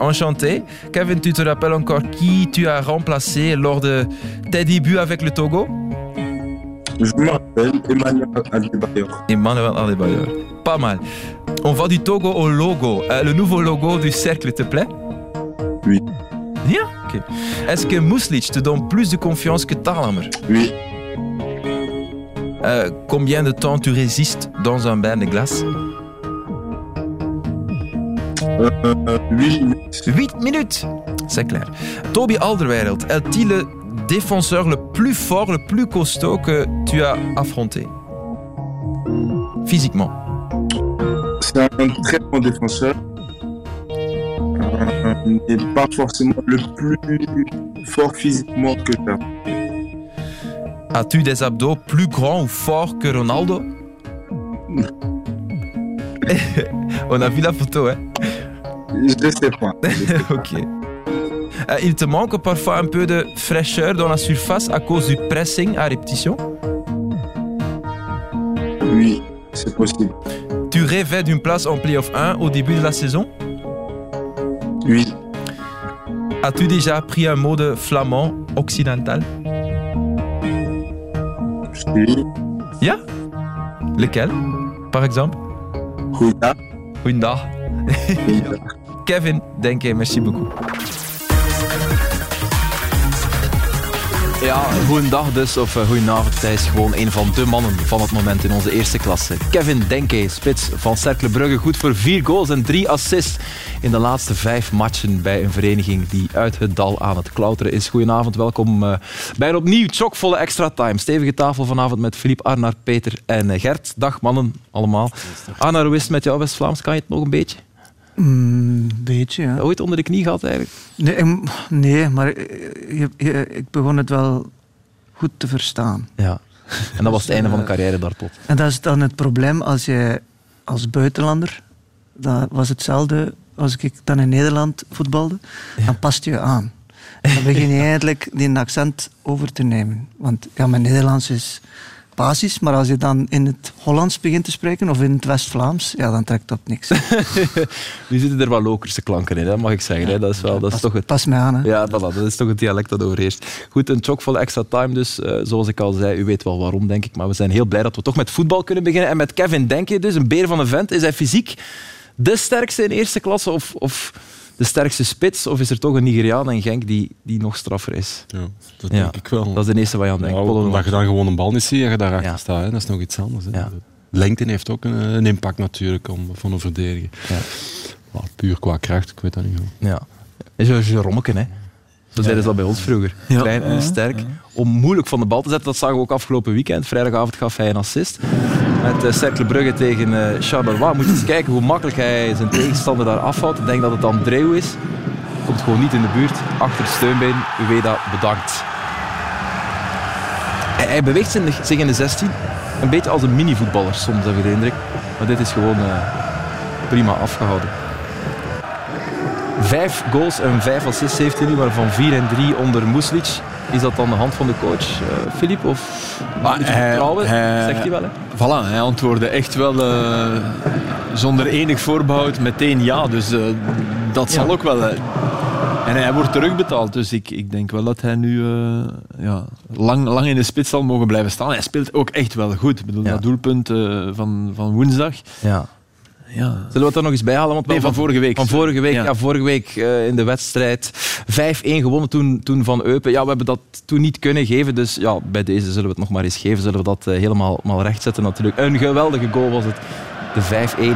Enchanté. Kevin, tu te rappelles encore qui tu as remplacé lors de tes débuts avec le Togo? Je m'appelle Emmanuel Adebayor. Emmanuel Adebayor. Pas mal. On va du Togo au logo. Euh, le nouveau logo du cercle te plaît? Oui. Bien. Est-ce que Muslic te donne plus de confiance que Talamer Oui, Euh, Combien de temps tu résistes dans un bain de glace? 8 minutes. 8 minutes C'est clair. Toby Alderweireld, est-il le défenseur le plus fort, le plus costaud que tu as affronté? Physiquement. C'est un très bon défenseur. Euh, mais pas forcément le plus fort physiquement que ça. As-tu des abdos plus grands ou forts que Ronaldo? On a vu la photo, hein Je ne sais pas. Ok. Euh, il te manque parfois un peu de fraîcheur dans la surface à cause du pressing à répétition? Oui, c'est possible. Tu rêvais d'une place en Playoff 1 au début de la saison? Oui, As-tu déjà appris un mot de flamand occidental? Oui. Ja Lequel Par exemple? Goedendag. Kevin, denk je, merci beaucoup. Ja, goedendag dus, of uh, goedenavond. Hij is gewoon een van de mannen van het moment in onze eerste klasse. Kevin Denke, spits van Cercle Brugge, goed voor vier goals en drie assists in de laatste vijf matchen bij een vereniging die uit het dal aan het klauteren is. Goedenavond, welkom uh, bij een opnieuw chockvolle extra time. Stevige tafel vanavond met Filip, Arnar, Peter en uh, Gert. Dag mannen, allemaal. Arnar, hoe is het met jou West-Vlaams? Kan je het nog een beetje? Een beetje, ja. Ooit onder de knie gehad eigenlijk? Nee, ik- nee maar je- je- ik begon het wel goed te verstaan. Ja. En dat was het einde van de carrière daar tot. En dat is dan het probleem als je als buitenlander, dat was hetzelfde als ik dan in Nederland voetbalde, dan past je aan. Dan begin je eindelijk die accent over te nemen. Want ja, mijn Nederlands is basis, maar als je dan in het Hollands begint te spreken of in het West-Vlaams, ja, dan trekt dat niks. Nu zitten er wel lokerse klanken in, hè, mag ik zeggen. Hè. Dat is, wel, dat is Pas, toch het pas mij aan, hè. Ja, voilà, dat is toch het dialect dat overheerst. Goed, een chockvolle extra time dus. eh, zoals ik al zei, u weet wel waarom, denk ik. Maar we zijn heel blij dat we toch met voetbal kunnen beginnen. En met Kevin Denke dus, een beer van een vent. Is hij fysiek de sterkste in eerste klasse of, of de sterkste spits? Of is er toch een Nigeriaan in Genk die, die nog straffer is? Ja, dat Ja, denk ik wel. Dat is de eerste waar je aan denkt. Polo omdat je dan gewoon een bal niet ziet en je daarachter Ja. staat. Hè. Dat is nog iets anders. Hè. Ja. Lengte heeft ook een, een impact natuurlijk om, van een verdediger. Ja. Maar puur qua kracht, ik weet dat niet goed. Ja. Is een Jerommeke, hè? Zo zeiden ze dat bij ons vroeger. Klein en sterk. Om moeilijk van de bal te zetten. Dat zagen we ook afgelopen weekend. Vrijdagavond gaf hij een assist. Met uh, Cercle Brugge tegen uh, Charleroi. Moet je eens kijken hoe makkelijk hij zijn tegenstander daar afhoudt. Ik denk dat het dan Dreu is. Komt gewoon niet in de buurt. Achter steunbeen. Ueda bedankt. Hij, hij beweegt zich in de 16. Een beetje als een mini-voetballer soms, heb ik de indruk. Maar dit is gewoon uh, prima afgehouden. Vijf goals en vijf assists heeft hij nu, waarvan vier en drie onder Muslic. Is dat dan de hand van de coach, Filip? Uh, of maar hij, Zegt hij wel, hè? Voilà, hij antwoordde echt wel uh, zonder enig voorbehoud meteen ja. Dus uh, dat zal ook wel... En hij wordt terugbetaald, dus ik, ik denk wel dat hij nu uh, ja, lang, lang in de spits zal mogen blijven staan. Hij speelt ook echt wel goed. Ik bedoel, ja. dat doelpunt uh, van, van woensdag. Ja. Ja. Zullen we het er nog eens bij halen? Want nee, van, van, vorige week. Van vorige week, ja. ja vorige week uh, in de wedstrijd 5-1 gewonnen toen, toen van Eupen. Ja, we hebben dat toen niet kunnen geven, dus ja, bij deze zullen we het nog maar eens geven. Zullen we dat uh, helemaal maar rechtzetten natuurlijk. Een geweldige goal was het, de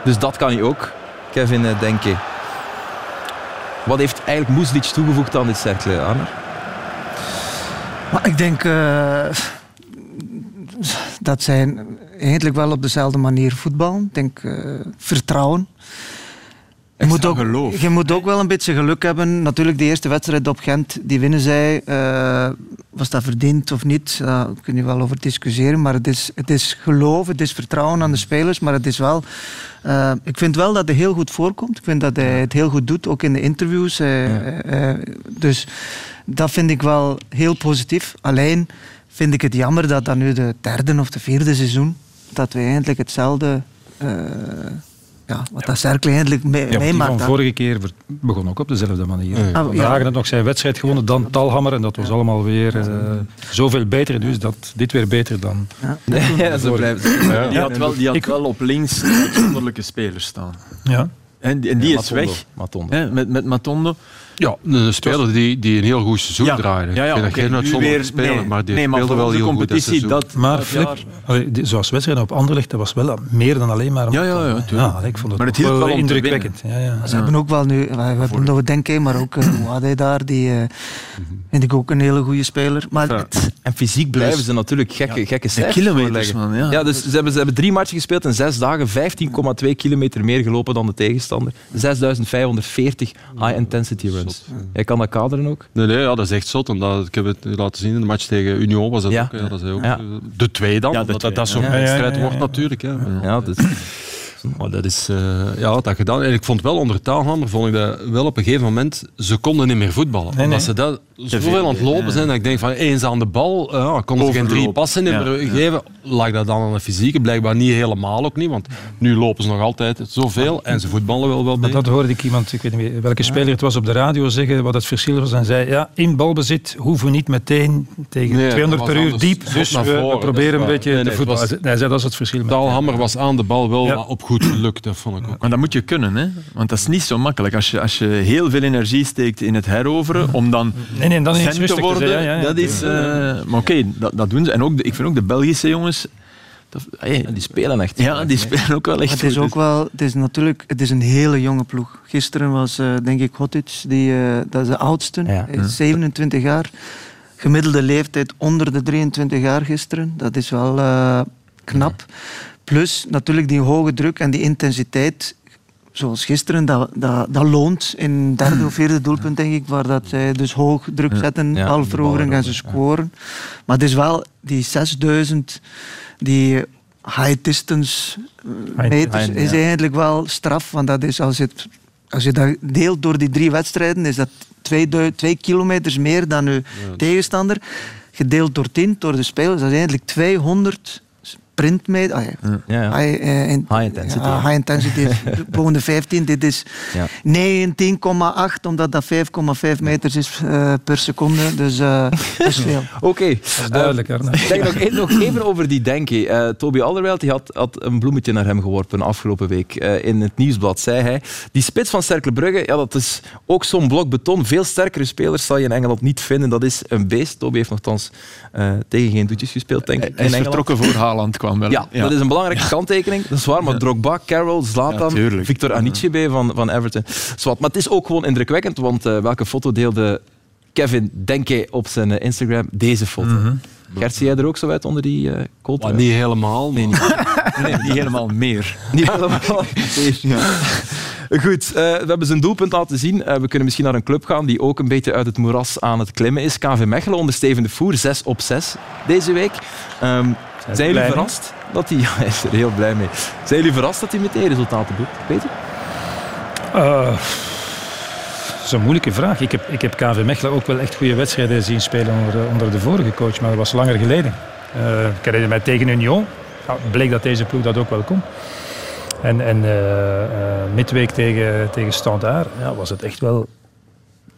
5-1. Dus dat kan hij ook, Kevin uh, Denke. Wat heeft eigenlijk Muslic toegevoegd aan dit cercle, Arne? Maar ik denk uh, dat zij eigenlijk wel op dezelfde manier voetballen. Ik denk uh, vertrouwen. Je moet, ook, geloof. je moet ook wel een beetje geluk hebben. Natuurlijk, de eerste wedstrijd op Gent, die winnen zij. Uh, was dat verdiend of niet? Daar kun je wel over discussiëren. Maar het is, het is geloof, het is vertrouwen aan de spelers. Maar het is wel... Uh, ik vind wel dat hij heel goed voorkomt. Ik vind dat hij het heel goed doet, ook in de interviews. Ja. dus dat vind ik wel heel positief. Alleen vind ik het jammer dat dat nu de derde of de vierde seizoen... dat we eigenlijk hetzelfde ja, wat dat Cercle eigenlijk mee, Ja, die meemaakt. van vorige keer begon ook op dezelfde manier. Ja. Ah, ja. Hagen had nog zijn wedstrijd gewonnen, dan Talhammer. En dat was allemaal weer eh, zoveel beter. Dus dat dit weer beter dan... Ja, zo blijft het. Die had wel, die had Ik- wel op links uitzonderlijke spelers staan. Ja. En, die- en die is Matondo. weg. Matondo. Hè, met, met Matondo. Ja, een speler die, die een heel goed seizoen Ja. draaide. Ja, ja, ik vind oké, dat weer- speler, nee, maar die nee, maar speelde wel heel goed dit competitie, seizoen. dat, Maar dat Flip, allee, zoals wedstrijden op Anderlecht, dat was wel meer dan alleen maar... Ja, ja, ja, tuurlijk. ja allee, ik vond het, Maar het hielp wel indrukwekkend. Ja, ja. Ze hebben ook wel nu, we hebben nog Denke, maar ook Wade daar, die eh, vind ik ook een hele goede speler. Maar Ja. het- En fysiek blijven ze natuurlijk gekke, gekke cijfers kilometers, man. Ja. Ja, dus ze hebben, ze hebben drie matchen gespeeld in zes dagen, 15,2 kilometer meer gelopen dan de tegenstander. 6540 high-intensity runs. Jij kan dat kaderen ook? Nee, nee, ja, dat is echt zot. En dat, ik heb het laten zien in de match tegen Union. Was dat Ja. ook, ja, dat is ook Ja. de twee dan. Ja, de dat, twee, dat, dat zo'n ja. wedstrijd Ja, ja, ja, wordt ja. natuurlijk. Hè. Ja, dus, Maar dat is, eh, ja, dat gedaan. En ik vond wel onder Taalhammer, vond ik dat wel op een gegeven moment, ze konden niet meer voetballen. Nee, Omdat nee. ze dat zoveel veel, aan het lopen ja. zijn, dat ik denk van eens aan de bal, ja, konden ze geen drie passen Ja, ja. geven. Lag dat dan aan de fysieke? Blijkbaar niet helemaal ook niet, want nu lopen ze nog altijd zoveel en ze voetballen wel wel Maar beter. dat hoorde ik iemand, ik weet niet meer welke speler het was, op de radio zeggen wat het verschil was. En zei, ja, in balbezit hoeven we niet meteen tegen Nee, 200 dat per was uur diep. Dus naar we, we proberen een beetje Nee, te voetballen. Hij zei, dat is het verschil. Taalhammer was aan de bal wel Ja. op goed geluk, dat vond ik ook. Maar dat moet je kunnen, hè? want dat is niet zo makkelijk. Als je, als je heel veel energie steekt in het heroveren, om dan Nee, nee, dan is te rustig te worden, zijn, ja, ja, ja. dat is... eh, maar oké, dat, dat doen ze. En ook de, ik vind ook de Belgische jongens... Dat, hey, die spelen echt. ja, die spelen ook wel echt Maar het is goed. ook wel, het is natuurlijk, het is een hele jonge ploeg. Gisteren was, eh, denk ik, Hotic, die, eh, dat is de oudste, Ja. Hij is 27 jaar. Gemiddelde leeftijd onder de 23 jaar gisteren. Dat is wel eh, knap. Plus natuurlijk die hoge druk en die intensiteit. Zoals gisteren, dat, dat, dat loont in derde of vierde doelpunt, denk ik, waar dat zij dus hoog druk zetten, Ja, de en ballen ze scoren. Maar het is wel die 6000, die high distance eh, meters, High- is eigenlijk wel straf. Want dat is, als, je het, als je dat deelt door die drie wedstrijden, is dat twee, du- twee kilometers meer dan je tegenstander. Gedeeld door 10, door de spelers, dat is eigenlijk 200 sprintmeter. Ah, ja. Ja, ja. High, eh, in- High intensity, ja. high intensity is boven de 15. Dit is Ja. 19,8, omdat dat 5,5 meters is eh, per seconde. Dus eh, dat is veel. Oké. Dat is duidelijk, Eh, Arne. Zeg nog, even- nog even over die Denke. Eh Toby Alderweireld die had, had een bloemetje naar hem geworpen afgelopen week. Eh, in het nieuwsblad zei hij... Die spits van Cercle Brugge, ja, dat is ook zo'n blok beton. Veel sterkere spelers zal je in Engeland niet vinden. Dat is een beest. Toby heeft nogthans eh, tegen geen doetjes gespeeld, denk ik. Hij is in Engeland. vertrokken voor Haaland, kwam wel. Ja, dat is een belangrijke kanttekening. Dat is waar, maar Drogba, Carroll, Ja, Zlatan. Victor Anichebe van, van Everton. Zwat. Maar het is ook gewoon indrukwekkend, want eh, welke foto deelde Kevin Denke op zijn eh, Instagram? Deze foto. Gert, zie jij er ook zo uit onder die eh cold Maar niet helemaal. Nee, niet, Nee, niet helemaal meer. niet helemaal. Goed, eh, we hebben zijn doelpunt laten zien. Eh, we kunnen misschien naar een club gaan die ook een beetje uit het moeras aan het klimmen is. KV Mechelen onder Steven de Voer, 6 op 6 deze week. Ehm, zijn jullie mee? verrast dat hij... Ja, hij is er heel blij mee. Zijn jullie verrast dat hij meteen resultaten boekt? Peter? Eh, dat is een moeilijke vraag. Ik heb, ik heb KV Mechelen ook wel echt goede wedstrijden zien spelen onder, de- onder de vorige coach, maar dat was langer geleden. Eh, ik herinner mij tegen Union. Bleek dat deze ploeg dat ook wel kon. En, en eh, midweek tegen, tegen Standaard ja, was het echt wel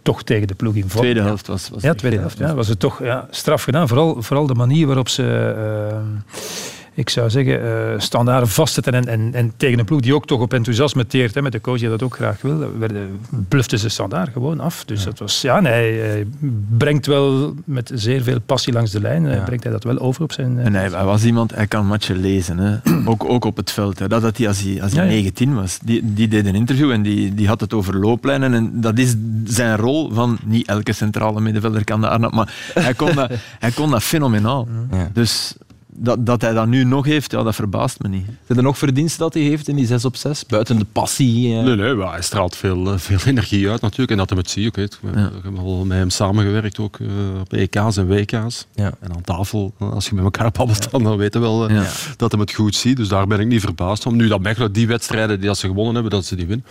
toch tegen de ploeg in vorm. Tweede helft was... was Ja, tweede helft. Ja, was het toch ja, straf gedaan. Vooral, vooral de manier waarop ze, eh, ik zou zeggen, eh standaarden vastzetten. En, en, en tegen een ploeg die ook toch op enthousiasme teert. Hè, met de coach die dat ook graag wil. Werden, bluften ze standaard gewoon af. Dus dat was, ja, nee, hij, hij brengt wel met zeer veel passie langs de lijn. eh, Ja. Brengt hij dat wel over op zijn... eh, En hij, hij was iemand, hij kan matchen lezen. Hè. Ook, ook op het veld. Hè. Dat had hij als hij, als hij Ja, ja. 19 was. Die, die deed een interview en die, die had het over looplijnen. En dat is zijn rol van niet elke centrale middenvelder kan dat maar hij kon dat, hij kon dat fenomenaal. Ja. Dus dat, dat hij dat nu nog heeft, ja, dat verbaast me niet. Zijn er nog verdiensten dat hij heeft in die 6 op 6? Buiten de passie. eh, Nee, nee, hij straalt veel, eh, veel energie uit natuurlijk. En dat hem het zie ik. Weet. We Ja. we hebben al met hem samengewerkt ook eh, op EK's en WK's. Ja. En aan tafel, eh, als je met elkaar babbelt, dan, dan weten we wel Ja. dat hem het goed ziet. Dus daar ben ik niet verbaasd om. Nu dat Mechelen die wedstrijden die als ze gewonnen hebben, dat ze die winnen.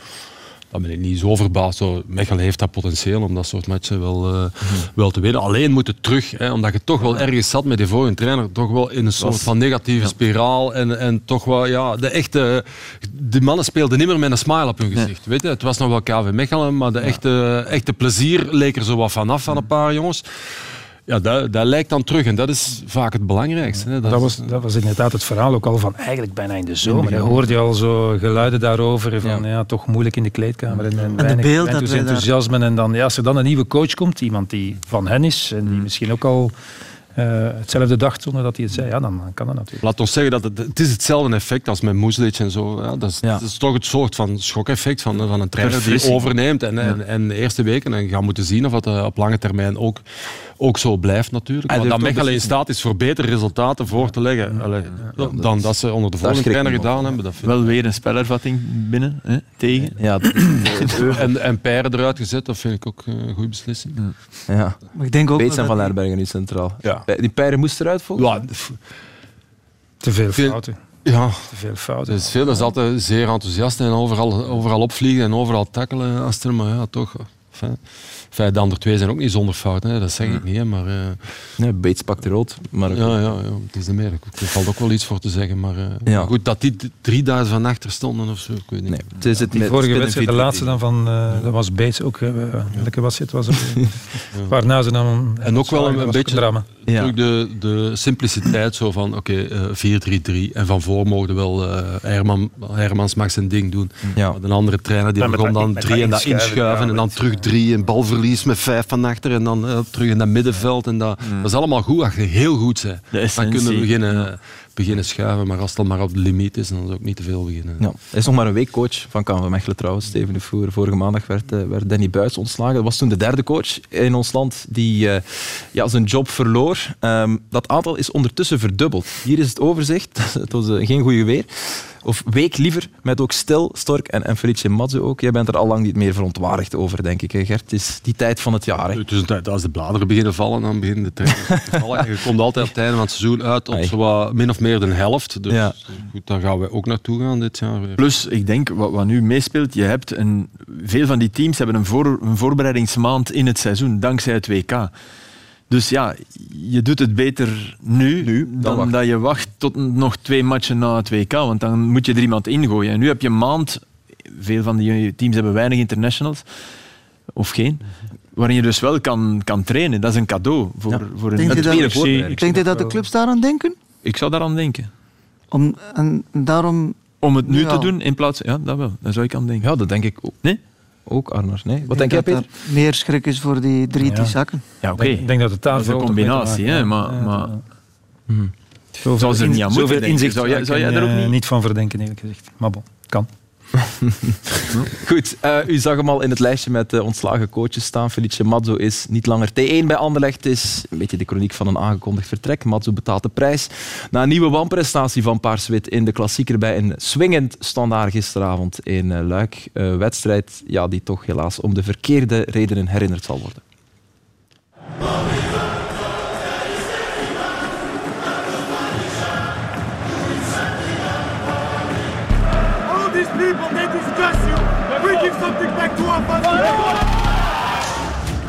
Dan ben ik niet zo verbaasd. Zo, Mechelen heeft dat potentieel om dat soort matchen wel, uh, wel te winnen. Alleen moet het terug, hè, omdat je toch wel ergens zat met die vorige trainer, toch wel in een soort van negatieve spiraal. En, en toch wel, ja, de echte... Die mannen speelden niet meer met een smile op hun gezicht. Weet je? Het was nog wel KV Mechelen, maar de echte, echte plezier leek er zo wat vanaf van een paar jongens. Ja, dat, dat lijkt dan terug en dat is vaak het belangrijkste. Hè. Dat, dat, was, dat was inderdaad het verhaal ook al van eigenlijk bijna in de zomer. Je hoorde je al zo geluiden daarover van ja. toch moeilijk in de kleedkamer en, en, en de beeld, enthousiasme. En dan, ja, als er dan een nieuwe coach komt, iemand die van hen is en die mm. misschien ook al uh, hetzelfde dacht zonder dat hij het zei, ja, dan kan dat natuurlijk. Laat ons zeggen dat het, het is hetzelfde effect als met Moeslic en zo. Ja, dat, is, ja. dat is toch het soort van schokeffect van, van een trainer die overneemt en, en, en, de eerste weken en gaan moeten zien of dat op lange termijn ook ook zo blijft natuurlijk. Maar dat Mechelen in staat is voor betere resultaten voor te leggen dan dat ze onder de vorige trainer gedaan hebben. Dat Wel weer een spelervatting binnen, hè, tegen. Ja, en, en Peren eruit gezet, dat vind ik ook een goede beslissing. Ja. Maar ik denk ook Beets en Van Lerbergen nu centraal. Ja. Die Peren moest eruit volgens ja, Te veel fouten. Ja, te veel fouten. is veel, is altijd zeer enthousiast en overal, overal opvliegen en overal tackelen. Als er, maar ja, toch. Enfin. Enfin, de andere twee zijn ook niet zonder fout, hè. dat zeg ik niet. Hè, maar, uh... nee, Bates pakt rood. Maar... Ja, ja, ja, het is de meer. Er valt ook wel iets voor te zeggen. Maar uh, ja. goed, dat die drie dagen van achter stonden of zo, ik weet niet. Nee, het is het die vorige wedstrijd, de laatste dan van, uh, dat was Bates ook. welke was het? Was het Waarna ze dan... En ook wel een, een beetje drama. Ja. De, de simpliciteit zo van, oké, okay, 4-3-3 en van voor mogen wel Herman, Hermans mag zijn ding doen. Ja. De andere trainer die begon dan drie en dat inschuiven en dan terug drie en balverlies verlies met vijf van achter en dan uh, terug in dat middenveld. En dat, mm. dat is allemaal goed als je heel goed bent. Dan kunnen we beginnen, beginnen schuiven. Maar als het dan maar op de limiet is, dan is het ook niet te veel beginnen. Ja. Hij is nog maar een week coach van KV Mechelen trouwens, Steven de Voer. Vorige maandag werd, uh, werd Danny Buis ontslagen. Dat was toen de derde coach in ons land die uh, ja, zijn job verloor. Um, dat aantal is ondertussen verdubbeld. Hier is het overzicht. het was geen goede weer. Of week liever met ook Stil, Stork en, en Felice Mazzu ook. Jij bent er al lang niet meer verontwaardigd over, denk ik. Hè, Gert, het is die tijd van het jaar. Hè. Het als de bladeren beginnen vallen, dan beginnen de treinen Je komt altijd op het einde van het seizoen uit op zo min of meer de helft. Dus ja. goed, daar gaan we ook naartoe gaan dit jaar. Plus, ik denk, wat, wat nu meespeelt, je hebt een, veel van die teams hebben een, voor, een voorbereidingsmaand in het seizoen, dankzij het WK. Dus ja, je doet het beter nu, nu dan, dat je wacht tot nog twee matchen na het WK. Want dan moet je er iemand ingooien. En nu heb je een maand, veel van die teams hebben weinig internationals, of geen, waarin je dus wel kan, kan trainen. Dat is een cadeau voor, ja. voor een Denk Denk je dat de clubs daaraan denken? Ik zou daaraan denken. Om, en daarom... Om het nu te doen in plaats... Ja, dat wel. Daar zou ik aan denken. Ja, dat denk ik ook. Nee? ook, Arnars. Nee? Wat denk jij, Peter? meer schrik is voor die drie ja. zakken. Ja, oké. Ik denk dat het daar een combinatie, hè, maar... maar... Zoals er niet aan moeten inzicht zou jij, zou jij er ook niet... niet van verdenken, eerlijk gezegd. Maar bon, kan. Goed, uh, u zag hem al in het lijstje met uh, ontslagen coaches staan. Felice Mazzo is niet langer T1 bij Anderlecht. is een beetje de chroniek van een aangekondigd vertrek. Mazzo betaalt de prijs. Na een nieuwe wanprestatie van Paarswit in de klassieker bij een swingend standaard gisteravond in uh, Luik. wedstrijd ja, die toch helaas om de verkeerde redenen herinnerd zal worden.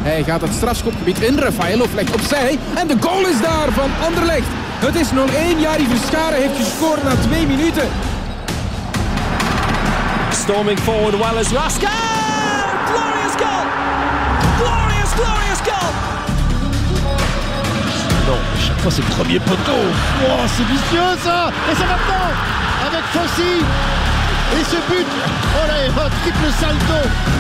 Hij gaat het strafschopgebied in. Rafaelov legt opzij. En de goal is daar van Anderlecht. Het is 0-1. Jari Verscharen heeft gescoord na twee minuten. Storming forward well as Raska. Glorious goal! Glorious, glorious goal! Non, chaque fois c'est le premier poteau. Oh, c'est vicieux ça Et c'est maintenant Avec Fossi Et ce but Oh là, un triple salto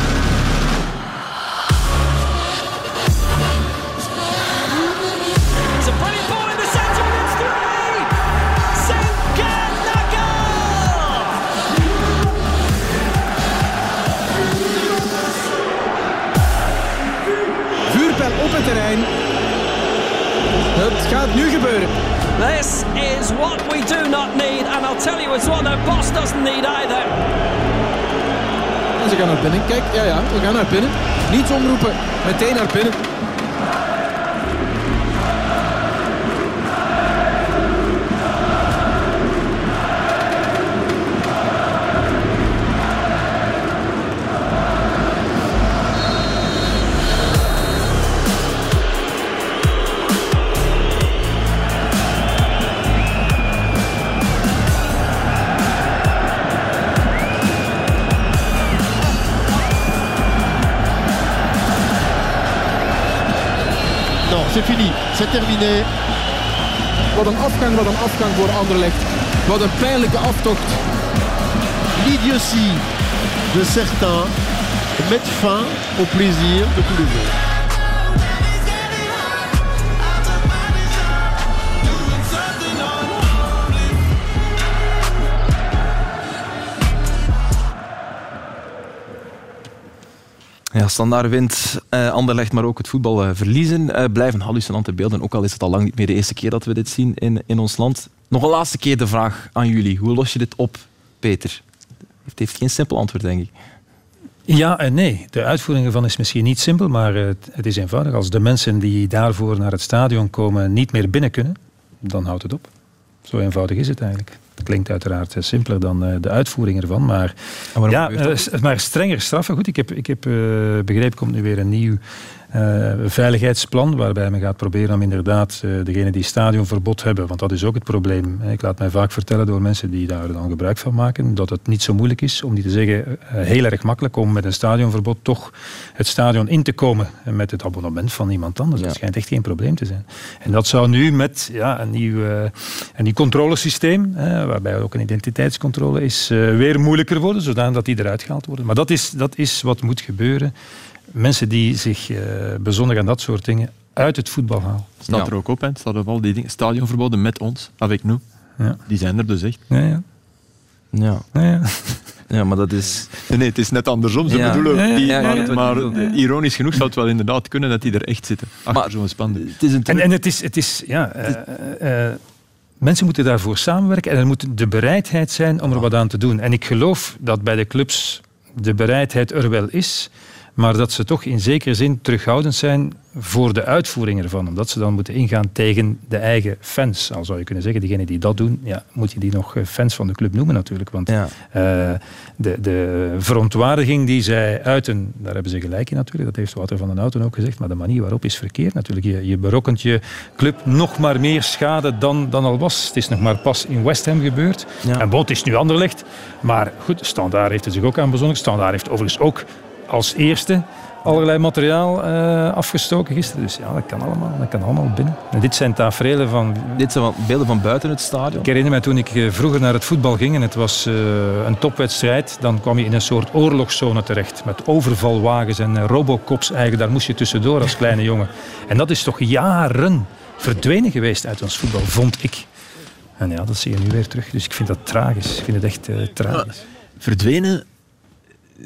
op het terrein. Het gaat nu gebeuren. This is what we do not need. I'll tell you, it's what the boss doesn't need either. En ze gaan naar binnen. Kijk, ja, ja, we gaan naar binnen. Niets omroepen, meteen naar binnen. C'est terminé. Wat een afgang, wat een afgang voor Anderlecht. Wat een pijnlijke aftocht. L'idiotie de certains met fin au plaisir de tous les autres. Ja, standaard wint uh, Anderlecht, maar ook het voetbal uh, verliezen. Uh, blijven hallucinante beelden, ook al is het al lang niet meer de eerste keer dat we dit zien in, in ons land. Nog een laatste keer de vraag aan jullie. Hoe los je dit op, Peter? Het heeft geen simpel antwoord, denk ik. Ja en nee. De uitvoering ervan is misschien niet simpel, maar het is eenvoudig. Als de mensen die daarvoor naar het stadion komen niet meer binnen kunnen, dan houdt het op. Zo eenvoudig is het eigenlijk. Dat klinkt uiteraard simpeler dan uh, de uitvoering ervan. Maar, ja, uh, maar strenger straffen. Goed, ik heb, ik heb begrepen, komt nu weer een nieuw uh, veiligheidsplan, waarbij men gaat proberen om inderdaad uh, degenen die stadionverbod hebben, want dat is ook het probleem. Ik laat mij vaak vertellen door mensen die daar dan gebruik van maken, dat het niet zo moeilijk is, om niet te zeggen uh, heel erg makkelijk, om met een stadionverbod toch het stadion in te komen met het abonnement van iemand anders. Ja. Dat schijnt echt geen probleem te zijn. En dat zou nu met ja, een, nieuw, een nieuw controlesysteem, waarbij ook een identiteitscontrole is, weer moeilijker worden, zodat die eruit gehaald worden. Maar dat is, dat is wat moet gebeuren mensen die zich uh, bezondigen aan dat soort dingen uit het voetbal halen. Staat ja. er ook op, hè? staat op al die dingen. Stadionverboden met ons, avec nous. Ja. Die zijn er dus echt. Ja, ja. Ja. ja. ja maar dat is... Nee, nee, het is net andersom. Ze bedoelen, die, maar, maar ironisch genoeg zou het wel inderdaad kunnen dat die er echt zitten. Achter zo'n span. Het is een en, en het is... Het is ja, uh, uh, mensen moeten daarvoor samenwerken en er moet de bereidheid zijn om er wat aan te doen. En ik geloof dat bij de clubs de bereidheid er wel is maar dat ze toch in zekere zin terughoudend zijn voor de uitvoering ervan. Omdat ze dan moeten ingaan tegen de eigen fans. Al zou je kunnen zeggen, diegenen die dat doen, ja, moet je die nog eh, fans van de club noemen natuurlijk. Want ja. uh, de, de verontwaardiging die zij uiten, daar hebben ze gelijk in natuurlijk. Dat heeft Wouter van den Auto ook gezegd. Maar de manier waarop is verkeerd natuurlijk. Je, je berokkent je club nog maar meer schade dan, dan al was. Het is nog maar pas in West Ham gebeurd. Ja. En Bot is nu anderlegd. Maar goed, Standaard heeft er zich ook aan bezonnen. Standaard heeft overigens ook als eerste allerlei materiaal uh, afgestoken gisteren. Dus ja, dat kan allemaal, dat kan allemaal binnen. En dit zijn tafereelen van... Dit zijn beelden van buiten het stadion. Ik herinner me toen ik eh, vroeger naar het voetbal ging en het was uh, een topwedstrijd, dan kwam je in een soort oorlogszone terecht. Met overvalwagens en robocops eigenlijk. Daar moest je tussendoor als kleine jongen. En dat is toch jaren verdwenen geweest uit ons voetbal, vond ik. En ja, dat zie je nu weer terug. Dus ik vind dat tragisch. Ik vind het echt tragisch. Verdwenen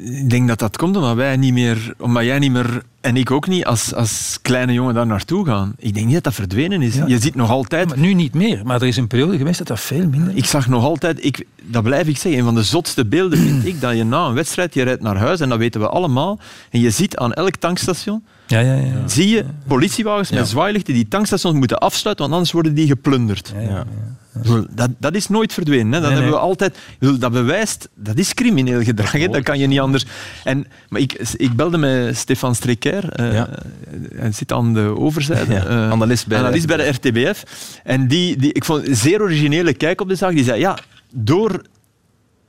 ik denk dat dat komt omdat wij niet meer, omdat jij niet meer en ik ook niet als, als kleine jongen daar naartoe gaan. Ik denk niet dat dat verdwenen is. Je ziet nog altijd. nu niet meer, maar er is een periode geweest dat dat veel minder. Ik zag nog altijd, ik, dat blijf ik zeggen, een van de zotste beelden vind ik dat je na een wedstrijd, je rijdt naar huis en dat weten we allemaal, en je ziet aan elk tankstation ja, ja, ja. Zie je politiewagens met zwaailichten die tankstations moeten afsluiten, want anders worden die geplunderd. Dat, dat is nooit verdwenen. Hè. Dat, hebben we altijd, dat bewijst, dat is crimineel gedrag. Hè. Dat kan je niet anders. En, maar ik, ik belde met Stefan Uh, hij zit aan de overzijde, uh, analist, bij, analist bij de RTBF. En die, die, ik vond een zeer originele kijk op de zaak. Die zei, ja, door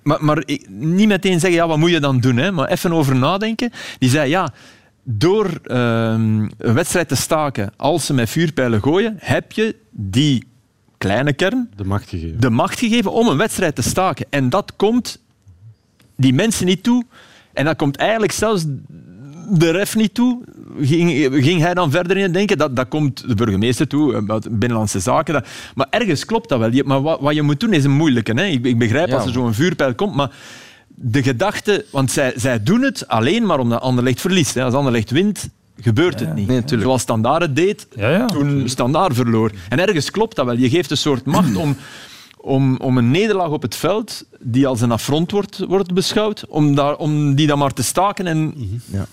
maar, maar niet meteen zeggen, ja, wat moet je dan doen? Hè? Maar even over nadenken. Die zei, ja, door uh, een wedstrijd te staken als ze met vuurpijlen gooien, heb je die kleine kern de macht gegeven, de macht gegeven om een wedstrijd te staken. En dat komt die mensen niet toe. En dat komt eigenlijk zelfs de ref niet toe. Ging, ging hij dan verder in denken? Dat, dat komt de burgemeester toe, binnenlandse zaken. Dat, maar ergens klopt dat wel. Maar wat, wat je moet doen is een moeilijke. Hè? Ik, ik begrijp ja. als er zo'n vuurpijl komt, maar de gedachte, want zij, zij doen het alleen maar omdat Anderlecht verliest. Hè. Als Anderlecht wint, gebeurt het niet. Nee, Zoals Standaard het deed, ja, ja. toen Standaard verloor. En ergens klopt dat wel. Je geeft een soort macht om, om, om een nederlaag op het veld, die als een affront wordt, wordt beschouwd, om, daar, om die dan maar te staken en... Ja.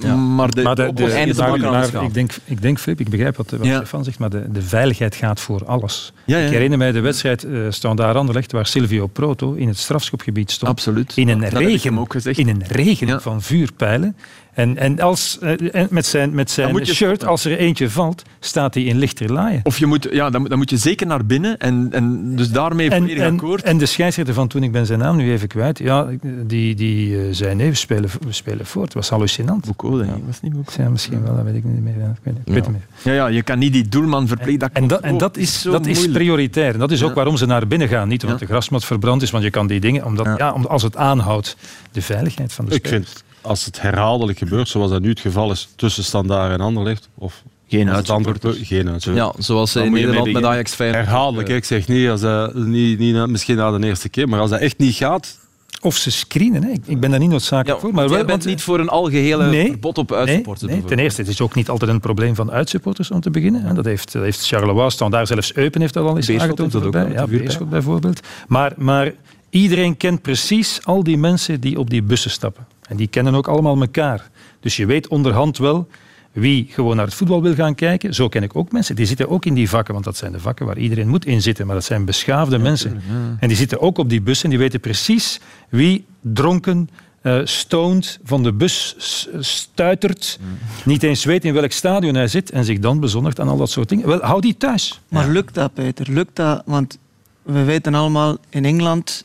Ja. Maar, de, maar, de, de, de maar ik, denk, ik denk, Flip, ik begrijp wat, wat ja. Stefan zegt, maar de, de veiligheid gaat voor alles. Ja, ik herinner mij de wedstrijd uh, Standaard Anderlecht, waar Silvio Proto in het strafschopgebied stond. Absoluut. In een regen, ook gezegd. In een regen van vuurpijlen. En, en, als, eh, en met zijn, met zijn je shirt, als er eentje valt, staat hij in lichter laaien. Of je moet, ja, dan, moet- dan moet je zeker naar binnen en, en dus daarmee En, volledig en, akkoord. en de scheidsrechter van toen, ik ben zijn naam nu even kwijt, ja, die, die eh, zei nee, we spelen, we spelen voort. Het was hallucinant. Boucault, denk ik. Was niet Boucault? Ja, misschien wel, dat weet ik niet meer. Ik weet, ik het niet meer. Ja, ja, je kan niet die doelman verplichten. Dat En dat, en komt dat is, dat is prioritair. En dat is ook Ja. waarom ze naar binnen gaan. Niet omdat Ja. de grasmat verbrand is, want je kan die dingen... Omdat, Ja. ja. om- als het aanhoudt, de veiligheid van de Ik spelers. vind, als het herhaaldelijk gebeurt, zoals dat nu het geval is tussen Standaard en Anderlecht, of Geen uitsupporters. ploeg- geen uitsupporters. Ja, zoals in Nederland met. Ajax Feyenoord. Herhaaldelijk, ik zeg niet, als dat, niet, niet na- misschien na de eerste keer, maar als dat echt niet gaat, Of ze screenen. Hè. Ik, ben daar niet noodzakelijk Ja, voor. Maar jij bent niet voor een algehele Nee. verbod op Nee, uitsupporters. nee, ten bijvoorbeeld. eerste, het is ook niet altijd een probleem van uitsupporters om te beginnen. hè. Dat heeft, dat heeft Charleroi staan daar, zelfs Eupen heeft dat al eens aangetoond. dat ook wel, Ja, Beerschot bijvoorbeeld. Maar, maar iedereen kent precies al die mensen die op die bussen stappen. En die kennen ook allemaal elkaar. Dus je weet onderhand wel wie gewoon naar het voetbal wil gaan kijken. Zo ken ik ook mensen. Die zitten ook in die vakken, want dat zijn de vakken waar iedereen moet in zitten. Maar dat zijn beschaafde mensen. En die zitten ook op die bus en die weten precies wie dronken, eh stoned, van de bus stuitert, niet eens weet in welk stadion hij zit en zich dan bezondigt aan al dat soort dingen. Wel, hou die thuis. Maar lukt dat, Peter? Lukt dat? Want we weten allemaal, in Engeland...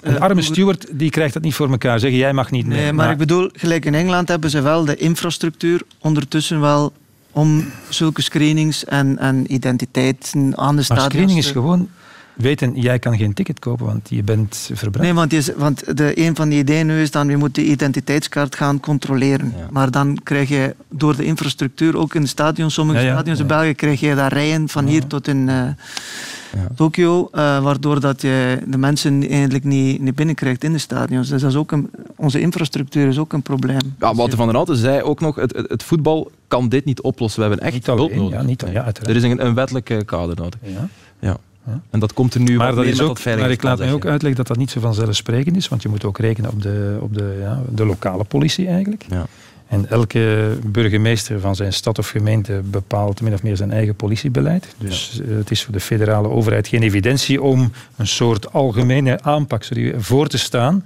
Een eh, arme steward die krijgt dat niet voor elkaar. Zeggen, jij mag niet mee. Nee, maar ik bedoel, gelijk in Engeland hebben ze wel de infrastructuur ondertussen wel om zulke screenings en, en identiteiten aan de maar stadions... screening is gewoon weten, jij kan geen ticket kopen, want je bent verbrand. Nee, want, is- want de, een van die ideeën nu is dan, je moet de identiteitskaart gaan controleren. Maar dan krijg je door de infrastructuur, ook in de stadions, sommige Ja, ja, stadions in. België, krijg je daar rijen van hier tot in eh, Tokio, eh, waardoor dat je de mensen eigenlijk niet, niet binnenkrijgt in de stadions. Dus dat is ook een, onze infrastructuur is ook een probleem. Ja, Wouter van der Houten zei ook nog, het, het, het voetbal kan dit niet oplossen. We hebben echt Niet hulp nodig. ja, niet, ja, uiteraard. Er is een, een wettelijke kader nodig. Ja. Ja. En dat komt er nu Maar, wat dat is met ook, dat maar ik laat mij ook uitleggen dat dat niet zo vanzelfsprekend is, want je moet ook rekenen op de, op de, ja, de lokale politie eigenlijk. Ja. En elke burgemeester van zijn stad of gemeente bepaalt min of meer zijn eigen politiebeleid. Dus eh, het is voor de federale overheid geen evidentie om een soort algemene aanpak voor te staan.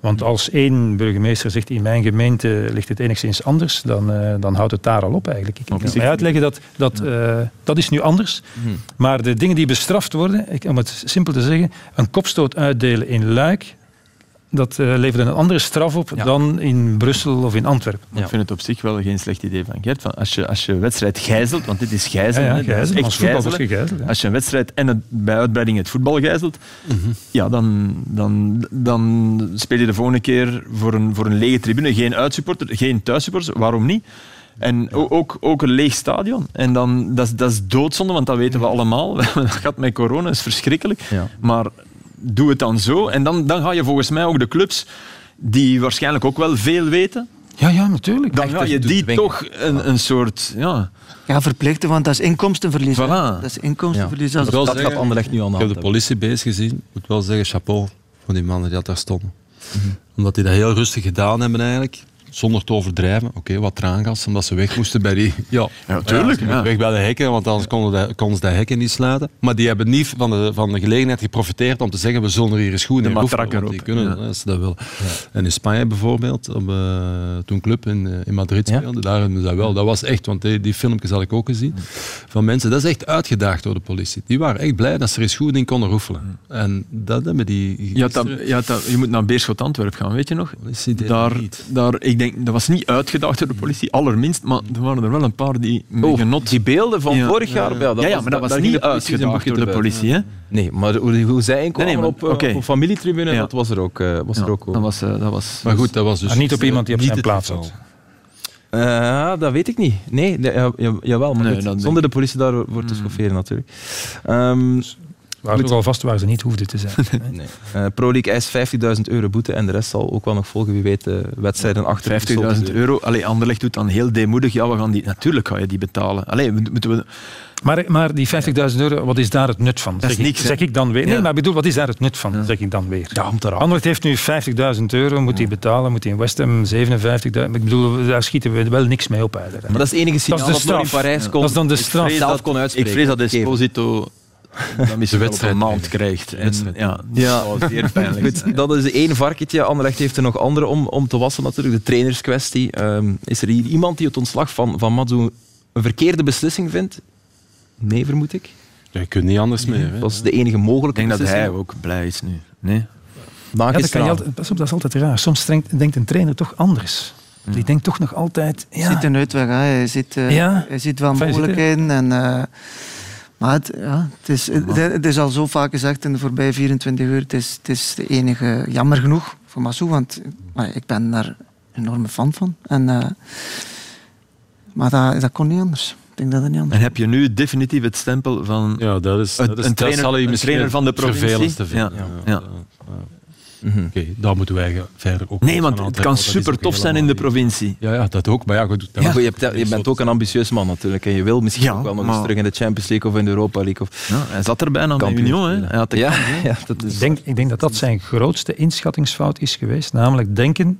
Want als één burgemeester zegt in mijn gemeente ligt het enigszins anders, dan, eh, dan houdt het daar al op eigenlijk. Ik kan mij uitleggen dat dat, eh, dat is nu anders. Maar de dingen die bestraft worden, ik, om het simpel te zeggen, een kopstoot uitdelen in Luik, dat eh, levert een andere straf op Ja. dan in Brussel of in Antwerpen. Ik vind het op zich wel geen slecht idee van Gert. Van als, je, als je wedstrijd gijzelt, want dit is gijzelen. Ja, gijzelen. echt gijzelen. gegijzeld, ja. Als je een wedstrijd en het, bij uitbreiding het voetbal gijzelt, ja, dan, dan, dan speel je de volgende keer voor een, voor een lege tribune. Geen uitsupporter, geen thuissupporters. Waarom niet? En ook, ook een leeg stadion. En dan, dat, is, dat is doodzonde, want dat weten we allemaal. Dat gaat met corona, dat is verschrikkelijk. Ja. Maar doe het dan zo. En dan, dan ga je volgens mij ook de clubs, die waarschijnlijk ook wel veel weten, Ja, ja, natuurlijk. dan ga je die dwingen. toch een, een soort... Ja, Ja, verplichten, want dat is inkomstenverlies. Voilà. Dat is inkomstenverlies. Ja. Als- wel Dat zeggen, gaat Anderlecht nu aan de Ik heb de hebben. politie bezig gezien. Ik moet wel zeggen, chapeau voor die mannen die dat daar stonden. Omdat die dat heel rustig gedaan hebben eigenlijk. Zonder te overdrijven. Oké, wat traangas, omdat ze weg moesten bij die... Ja, Ja, tuurlijk, ze moeten ja. Weg bij de hekken, want anders konden, de, konden ze de hekken niet sluiten. Maar die hebben niet van de, van de gelegenheid geprofiteerd om te zeggen, we zullen er hier eens goed in want Die kunnen, ja. als ze dat willen. En in Spanje bijvoorbeeld, op, eh, toen club in, eh, in Madrid Ja. speelde, daar hebben ze dat wel. Dat was echt, want die, die filmpjes had ik ook gezien, van mensen. Dat is echt uitgedaagd door de politie. Die waren echt blij dat ze er eens goed in konden roefelen. En dat hebben die... Je, had dat, had dat- je moet naar Beerschot Antwerp gaan, weet je nog? Daar, daar, ik denk, dat was niet uitgedaagd door de politie, allerminst, maar er waren er wel een paar die mee Oh, genot. die beelden van Ja. vorig jaar, ja, dat ja, ja, was, maar dat was niet boekje door de politie. Hè? Nee, maar hoe, hoe zij inkwamen Nee, nee, op, eh, op een familietribune, Ja. dat was er ook. eh, was Ja, er ook dat was, eh, dat was, Maar goed, dat was dus... Maar niet op iemand die op zijn plaats zat. Eh, dat weet ik niet. Nee, nee, ja, ja, jawel, maar Nee, zonder de politie daarvoor te schofferen natuurlijk. Ehm Waar ook al vast waar ze niet hoefden te zijn. nee. Eh, Pro League eist 50.000 euro boete en de rest zal ook wel nog volgen. Wie weet, de wedstrijden achter de 50.000 gesloten deuren. euro. Allee, Anderlecht doet dan heel deemoedig. Ja, we gaan die, natuurlijk ga je die betalen. Allee, moeten we, Maar, maar die 50.000 euro, wat is daar het nut van? Dat is zeg, niks, ik, zeg ik dan weer. Nee, Ja. maar ik bedoel, wat is daar het nut van? Zeg ik dan weer. Ja, om te. Anderlecht heeft nu 50.000 euro, moet hij betalen, moet hij in West Ham 57.000. Ik bedoel, daar schieten we wel niks mee op eigenlijk. Maar dat is het enige signaal de dat nog in straf. Parijs Ja. kon, Dat is dan de straf. zelf kon uitspreken. ik vrees dat. Esposito dan misschien wel op een maand krijgt. En, ja, Ja. dat is zeer pijnlijk. Goed, dat is één varkentje. Anderlecht heeft er nog andere om, om te wassen natuurlijk. De trainerskwestie. Ehm, is er hier iemand die het ontslag van, van Matsu een verkeerde beslissing vindt? Nee, vermoed ik. Ja, je kunt niet anders meer. Hè. Dat is de enige mogelijke Ik denk dat hij ook blij is nu. Nee? Ja, dat, kan je gisteravond. altijd, pas op, dat is altijd raar. Soms strengt- denkt een trainer toch anders. Die denkt toch nog altijd... Ja, ziet een uitweg. Hè. Hij, ziet, eh, Ja. hij ziet wel Enfin, je ziet mogelijkheden. En, eh, maar het, ja, het, is, het, het is al zo vaak gezegd in de voorbije 24 uur. Het is, het is de enige, jammer genoeg voor Massou, want maar ik ben daar een enorme fan van. En, eh, maar dat, dat kon niet anders. Ik denk dat het niet anders En heb je nu definitief het stempel van Ja, dat is, een, dat is een dat trainer, zal je een trainer van de provincie? vervelendste vinden. Ja. Ja, Ja. Ja. Oké, daar moeten wij verder ook Nee, want het kan super tof zijn in de provincie. Ja, ja, dat ook. Maar ja, goed, dat Ja, goed, je, hebt, je bent ook een ambitieus man natuurlijk. En je wil misschien Ja, ook wel nog eens terug in de Champions League of in de Europa League. Of... Ja, hij zat er bijna bij Kampioen Union. Hè. Hij had Ja, ja, dat is... Ik denk, ik denk dat dat zijn grootste inschattingsfout is geweest. Namelijk denken,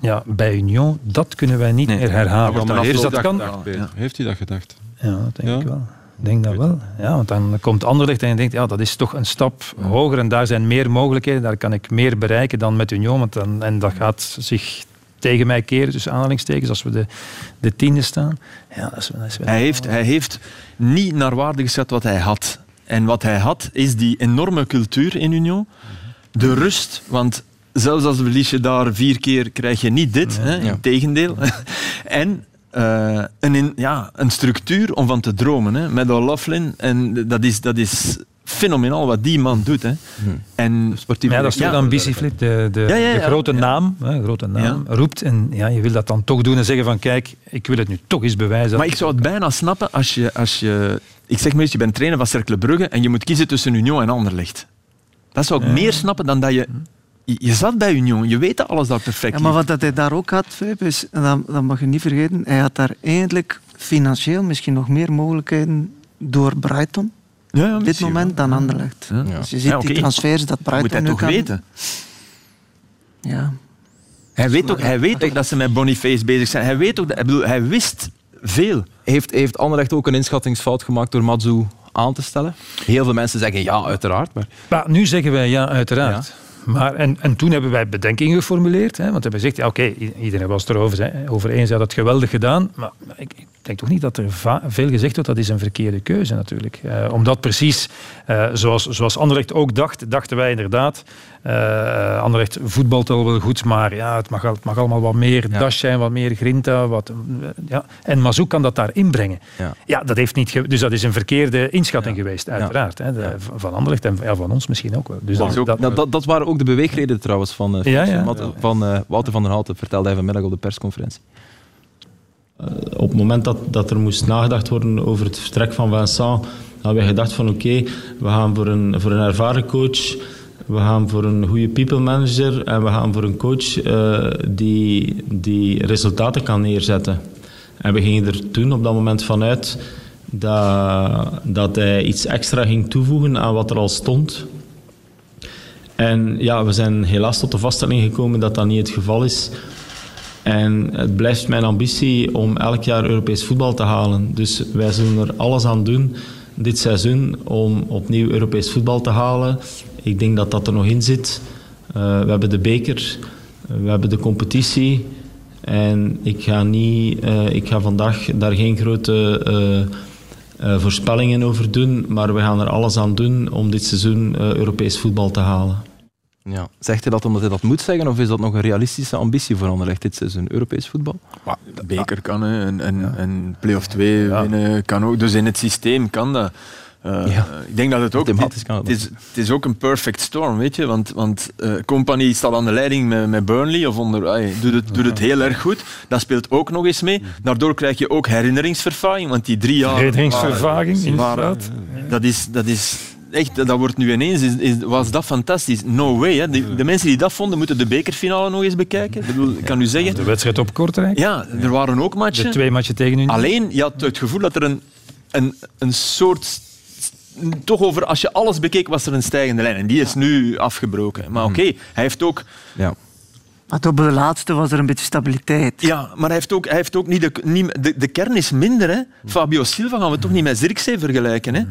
ja, bij Union, dat kunnen wij niet Nee, meer herhalen. wordt maar heeft eerst dat dat kan- gedacht, Peter. Heeft hij dat gedacht? Ja, dat denk Ja? ik wel. Ik denk dat wel. Ja, want dan komt Anderlecht en je denkt, ja, dat is toch een stap hoger en daar zijn meer mogelijkheden. Daar kan ik meer bereiken dan met Union. Want dan, en dat gaat zich tegen mij keren, tussen aanhalingstekens, als we de, de tiende staan. Ja, dat is, dat is wel- Hij heeft, hij heeft niet naar waarde geschat wat hij had. En wat hij had, is die enorme cultuur in Union. De rust, want zelfs als verlies je daar vier keer, krijg je niet dit. Hè, Ja. Integendeel. en eh, een, in- ja, een structuur om van te dromen. Hè, met O'Loughlin. En dat is, dat is fenomenaal wat die man doet. Hè. En Sportief Ja, dat is toch Ja. de ambitie, Flip. De, de, Ja, ja, de grote Ja. naam, hè, grote naam roept. En ja, je wil dat dan toch doen en zeggen van kijk, ik wil het nu toch eens bewijzen. Maar ik zou het bijna snappen als je... Als je ik zeg maar eens, je bent trainer van Cercle Brugge en je moet kiezen tussen Union en Anderlecht. Dat zou ik meer snappen dan dat je... Je zat bij Union, je weet dat alles daar perfect Ja, maar wat dat hij daar ook had, is, dat, dat mag je niet vergeten, hij had daar eigenlijk financieel misschien nog meer mogelijkheden door Brighton Ja, ja, op dit moment dan Anderlecht. Ja. Dus je ziet die transfers dat wel. Moet Brighton hij nu toch kan... weten? Ja. Hij weet, ook, hij weet ook dat ze met Boniface bezig zijn. Hij, weet ook dat, ik bedoel, hij wist veel. Heeft, heeft Anderlecht ook een inschattingsfout gemaakt door Matsu aan te stellen? Heel veel mensen zeggen ja, uiteraard. Maar Maar nu zeggen wij ja, uiteraard. Maar, en, en toen hebben wij bedenkingen geformuleerd. Hè, want we hebben gezegd, ja, oké, iedereen was het erover hè, over eens, had het geweldig gedaan. Maar ik, ik denk toch niet dat er veel gezegd wordt, dat is een verkeerde keuze natuurlijk. Eh, omdat precies, eh, zoals, zoals Anderlecht ook dacht, dachten wij inderdaad, eh Anderlecht voetbalt al wel goed, maar ja, het, mag, al- het mag allemaal wat meer dash zijn, wat meer grinta. Wat, ja. En Mazou kan dat daar inbrengen. Ja. Ja, dat heeft niet dus dat is een verkeerde inschatting geweest, uiteraard. Hè, de- van Anderlecht en ja, van ons misschien ook wel. Dus dat, dat, dat- Nou, dat, dat waren ook de beweegredenen trouwens van, Ja, ja. Van eh, Wouter van der Houten, vertelde hij vanmiddag op de persconferentie. Op het moment dat, dat er moest nagedacht worden over het vertrek van Vincent, hadden wij gedacht van oké, we gaan voor een, voor een ervaren coach, we gaan voor een goede people manager en we gaan voor een coach eh, die, die resultaten kan neerzetten. En we gingen er toen op dat moment vanuit dat, dat hij iets extra ging toevoegen aan wat er al stond. En ja, we zijn helaas tot de vaststelling gekomen dat dat niet het geval is. En het blijft mijn ambitie om elk jaar Europees voetbal te halen. Dus wij zullen er alles aan doen dit seizoen om opnieuw Europees voetbal te halen. Ik denk dat dat er nog in zit. Uh, we hebben de beker, we hebben de competitie. En ik ga, niet, uh, ik ga vandaag daar geen grote uh, voorspellingen over doen. Maar we gaan er alles aan doen om dit seizoen Europees voetbal te halen. Ja. Zegt hij dat omdat hij dat moet zeggen, of is dat nog een realistische ambitie voor Anderlecht dit seizoen? Europees voetbal? Maar de beker kan, hè. En, en, ja. en play-off 2 ja. winnen kan ook. Dus in het systeem kan dat. Uh, ja. Ik denk dat het ook... Thematisch kan het, het, is, het is ook een perfect storm, weet je. Want, want uh, Company staat aan de leiding met, met Burnley, of onder, ay, doet, het, doet het heel erg goed. Dat speelt ook nog eens mee. Daardoor krijg je ook herinneringsvervaging, want die drie jaar... Herinneringsvervaging, inderdaad. Dat is... Dat is echt, dat wordt nu ineens, is, is, was dat fantastisch. No way. Hè. De, de, mensen die dat vonden, moeten de bekerfinale nog eens bekijken. Ik, bedoel, ik kan u zeggen... De wedstrijd op Kortrijk. Ja, er waren ook matchen. De twee matchen tegen u. Alleen, je had het gevoel dat er een, een, een soort... Toch over, als je alles bekeek, was er een stijgende lijn. En die is nu afgebroken. Maar oké, okay, hij heeft ook... Ja. Maar op de laatste was er een beetje stabiliteit. Ja, maar hij heeft ook, hij heeft ook niet, de, niet de, de kern is minder. Hè. Fabio Silva gaan we toch niet met Zirkzee vergelijken. Hè.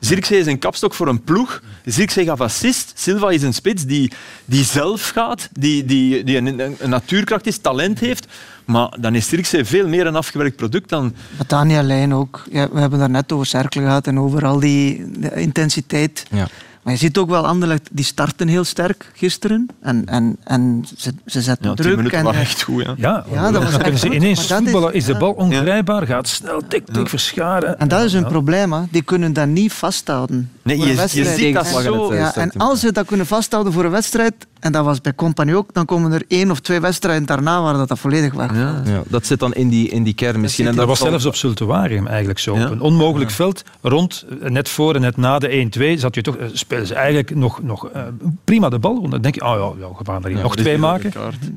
Zirkzee is een kapstok voor een ploeg. Zirkzee gaf assist. Silva is een spits die, die zelf gaat, die, die, die een, een natuurkracht is, talent heeft. Maar dan is Zirkzee veel meer een afgewerkt product dan... Tanja Lijn ook. Ja, we hebben daar net over Cercle gehad en over al die intensiteit. Ja. Maar je ziet ook wel Anderlecht, die starten heel sterk gisteren. En, en, en ze, ze zetten ja, druk. en, echt goed, ja. Ja, ja dat was dan kunnen ze ineens voetballen. Is, is de bal ongrijpbaar, gaat snel, tik, tik, verscharen. En dat is een probleem. Hè. Die kunnen dat niet vasthouden. Nee, je, je ziet dat zo. Ja, en als ze dat kunnen vasthouden voor een wedstrijd, en dat was bij Compagnie ook, dan komen er één of twee wedstrijden daarna waar dat, dat volledig weg ja. ja. dat zit dan in die, in die kern misschien. Dat, en dat was zelfs op Zultuarium eigenlijk zo. Op een onmogelijk veld, rond, net voor en net na de 1-2, zat je toch, eh, spelen ze eigenlijk nog, nog uh, prima de bal rond. Dan denk je, oh ja, ja we gaan er hier nog twee maken.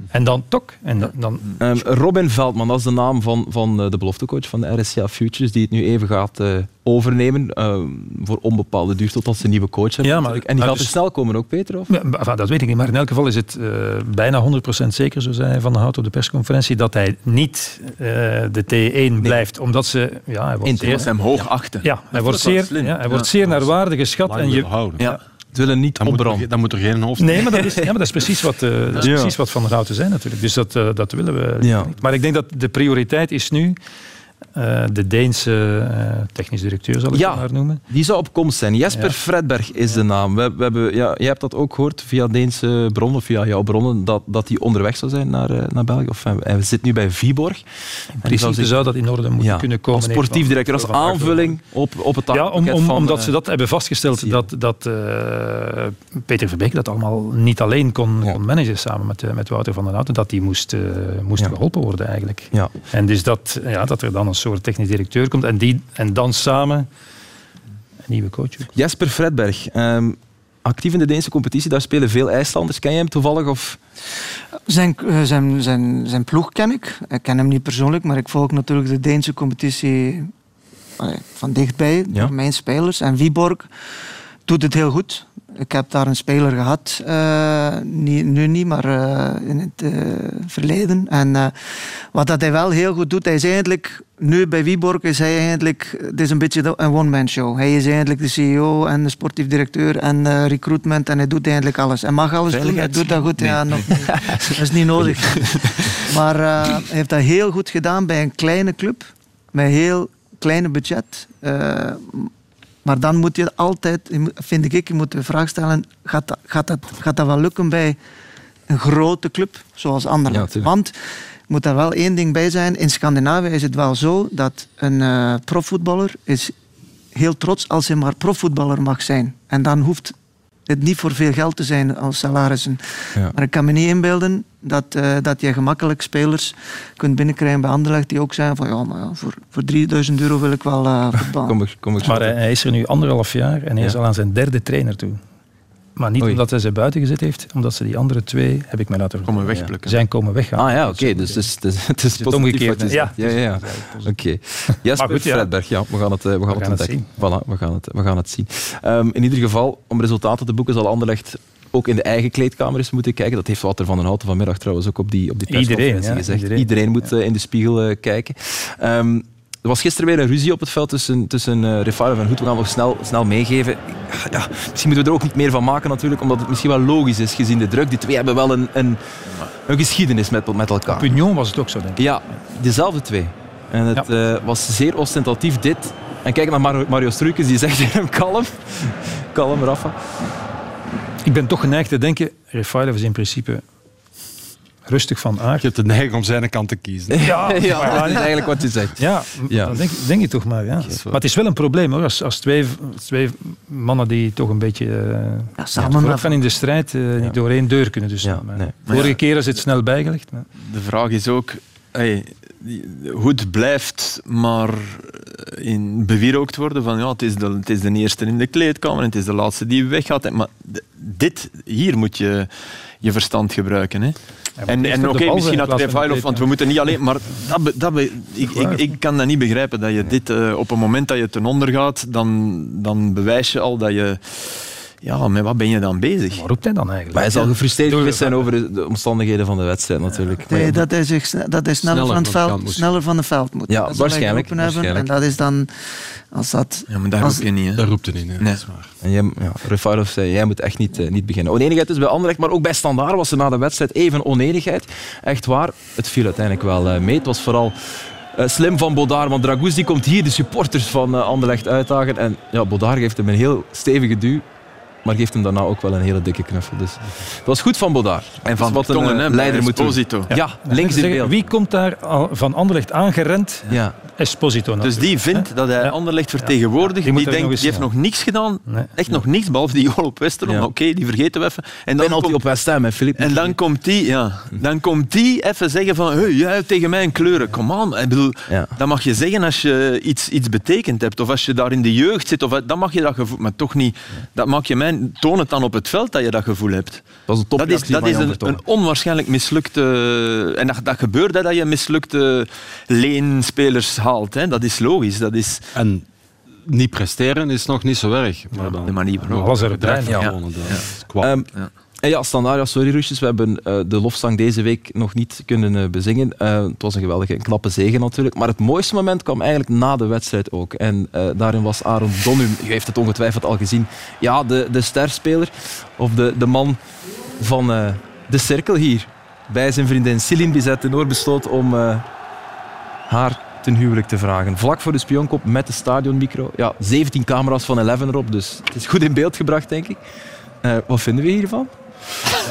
En dan tok. En dan, dan... Um, Robin Veldman, dat is de naam van, van de beloftecoach van de RSCA Futures, die het nu even gaat uh, overnemen uh, voor onbepaalde duur totdat ze een nieuwe coach hebben. Ja, maar, en die gaat dus, snel komen ook, Peter? Of? Ja, dat weet ik niet, maar in elk geval is het uh, bijna 100% zeker, zo zei Van der Hout op de persconferentie, dat hij niet uh, de T1 nee. blijft, omdat ze... Ja, hij wordt zeer, hem hoog achten. Ja, hij wordt zeer, ja, hij wordt zeer naar waarde geschat. En je, ja. Ze willen niet dan opbranden. Moet er, dan moet er geen hoofd Nee, maar dat is, ja, maar dat is precies wat, uh, dat is ja. precies wat Van der Houten zei natuurlijk. Dus dat, uh, dat willen we ja. niet. Maar ik denk dat de prioriteit is nu uh, de Deense uh, technisch directeur, zal ik ja, maar noemen. Die zou op komst zijn. Jesper ja. Fredberg is de naam. We, we hebben, ja, jij hebt dat ook gehoord via Deense bronnen, via jouw bronnen, dat, dat hij onderweg zou zijn naar, uh, naar België. Of, hij zit nu bij Viborg. Principe zou, zou dat in orde moeten kunnen komen. Als sportief directeur, als aanvulling op, op het Ja, om, om, van, omdat ze dat hebben vastgesteld, dat, dat Peter Verbeek dat allemaal niet alleen kon, managen samen met, met Wouter van der Houten, dat die moest, moest geholpen worden eigenlijk. Ja. En dus dat, ja, dat er dan een soort technisch directeur komt en, die, en dan samen een nieuwe coach. Jasper Fredberg, um, actief in de Deense competitie, daar spelen veel IJslanders. Ken je hem toevallig? Of? Zijn, zijn, zijn, zijn ploeg ken ik. Ik ken hem niet persoonlijk, maar ik volg natuurlijk de Deense competitie van dichtbij, ja. door mijn spelers. En Viborg doet het heel goed. Ik heb daar een speler gehad, uh, niet, nu niet, maar uh, in het uh, verleden. En wat dat hij wel heel goed doet, hij is eigenlijk, nu bij Wiborg is hij eigenlijk, het is een beetje een one-man show. Hij is eigenlijk de CEO en de sportief directeur en recruitment en hij doet eigenlijk alles. Hij mag alles doen, hij doet dat goed. Nee. Ja, nog niet. dat is niet nodig. maar hij heeft dat heel goed gedaan bij een kleine club, met een heel kleine budget. Maar dan moet je altijd, vind ik, je moet de vraag stellen: gaat dat, gaat dat, gaat dat wel lukken bij een grote club zoals Anderlecht? Ja, Want moet daar wel één ding bij zijn: in Scandinavië is het wel zo dat een uh, profvoetballer is heel trots als hij maar profvoetballer mag zijn. En dan hoeft het niet voor veel geld te zijn als salarissen. Ja. Maar ik kan me niet inbeelden dat, uh, dat je gemakkelijk spelers kunt binnenkrijgen bij Anderlecht die ook zijn van ja, maar ja, voor, voor 3000 euro wil ik wel uh, voetballen. kom ik, kom ik maar hij, hij is er nu anderhalf jaar en hij ja. is al aan zijn derde trainer toe. Maar niet Oei. omdat hij ze buiten gezet heeft, omdat ze die andere twee, heb ik mij laten komen wegplukken. Zijn komen weggaan. Ah ja, oké. Okay. Dus, dus, dus het is het omgekeerd. Ja, ja, ja. ja. Oké. Okay. Jasper goed, ja. Fredberg, ja, we gaan het, we gaan we het gaan ontdekken. Voilà, we gaan het, we gaan het zien. Um, in ieder geval, om resultaten te boeken zal Anderlecht ook in de eigen kleedkamer eens moeten kijken. Dat heeft Wouter van den Houten vanmiddag trouwens ook op die, op die persconferentie iedereen, gezegd. Iedereen, iedereen moet uh, in de spiegel uh, kijken. Um, er was gisteren weer een ruzie op het veld tussen, tussen uh, Refailov en Hoed. We gaan nog snel, snel meegeven. Ja, misschien moeten we er ook niet meer van maken natuurlijk, omdat het misschien wel logisch is gezien de druk. Die twee hebben wel een, een, een geschiedenis met, met elkaar. Op Union was het ook zo, denk ik. Ja, dezelfde twee. En het ja. uh, was zeer ostentatief dit. En kijk naar Mario, Mario Struikens, die zegt hem kalm. kalm, Rafa. Ik ben toch geneigd te denken, Refailov is in principe rustig van aard. Je hebt de neiging om zijn kant te kiezen. Ja, ja dat is eigenlijk wat je zegt. Ja, ja. dat denk, denk je toch maar. Ja. Maar het is wel een probleem hoor, als, als twee, twee mannen die toch een beetje uh, ja, samen ja, van in de strijd uh, niet door één deur kunnen. Dus, ja, nee. Vorige keer is het snel bijgelegd. Maar. De vraag is ook, hey, goed blijft maar in bewierookt worden van ja, het is, de, het is de eerste in de kleedkamer en het is de laatste die weggaat. Maar dit, hier moet je je verstand gebruiken. Hè. Ja, en en oké, okay, misschien had Revailov, want we moeten niet alleen... Maar dat, dat, ik, ik, ik kan dat niet begrijpen, dat je dit uh, op een moment dat je ten onder gaat, dan, dan bewijs je al dat je Ja, maar wat ben je dan bezig? Wat roept hij dan eigenlijk? Maar hij zal gefrustreerd geweest zijn over de omstandigheden van de wedstrijd natuurlijk. Nee, ja, dat hij, zich, dat hij sneller, Sneller van het veld, sneller van het veld moet. Ja, dat zal hij waarschijnlijk. En dat is dan, als dat... Ja, maar daar Als- roep je niet, hè? Daar roept hij in. hè. Nee. Dat is waar. En jij, ja, zei, jij moet echt niet, eh, niet beginnen. Oneenigheid is bij Anderlecht, maar ook bij Standaard was er na de wedstrijd even oneenigheid. Echt waar, het viel uiteindelijk wel eh, mee. Het was vooral eh, slim van Bodaar, want Dragous die komt hier de supporters van Anderlecht uitdagen. En ja, Bodaar geeft hem een heel stevige duw. Maar geeft hem daarna ook wel een hele dikke knuffel. Dus het was goed van Bodaar. En van is wat een Tongen, eh, hè, leider moet doen. Esposito. Ja, links in beeld. Wie komt daar van Anderlecht aangerend? Ja. Esposito Dus die vindt dat hij Ja. Anderlecht vertegenwoordigt. Die Die, denkt, die heeft nog niks gedaan. Nee. Echt nog niks, behalve die goal op Westerlo. Ja. Oké, die vergeten we even. En dan Penalty komt, op West Ham, Filip. en dan komt die, ja, dan komt die even zeggen van, hey, jij hebt tegen mij een kleuren. Come on. Ik bedoel, Ja. dat mag je zeggen als je iets, iets betekend hebt. Of als je daar in de jeugd zit. Of, dan mag je dat gevoel, maar toch niet. Dat mag je mij, toon het dan op het veld dat je dat gevoel hebt. Dat was een Dat is, dat is een, een onwaarschijnlijk mislukte... En dat, dat gebeurt, hè, dat je mislukte leenspelers haalt. Hè. Dat is logisch. Dat is En niet presteren is nog niet zo erg. Maar dan de manier waarop. Alles erbij. bedrijf Ja. Ehm, En ja, standaard, ja, sorry Roesjes, we hebben eh, de lofzang deze week nog niet kunnen eh, bezingen. Eh, het was een geweldige, een knappe zegen natuurlijk. Maar het mooiste moment kwam eigenlijk na de wedstrijd ook. En eh, daarin was Aaron Donum, u heeft het ongetwijfeld al gezien, ja, de, de sterspeler, of de, de man van eh, de cirkel hier. Bij zijn vriendin Céline Bizet Noor besloot om eh, haar ten huwelijk te vragen. Vlak voor de spionkop met de stadionmicro. Ja, 17 camera's van Eleven erop, dus het is goed in beeld gebracht, denk ik. Eh, wat vinden we hiervan?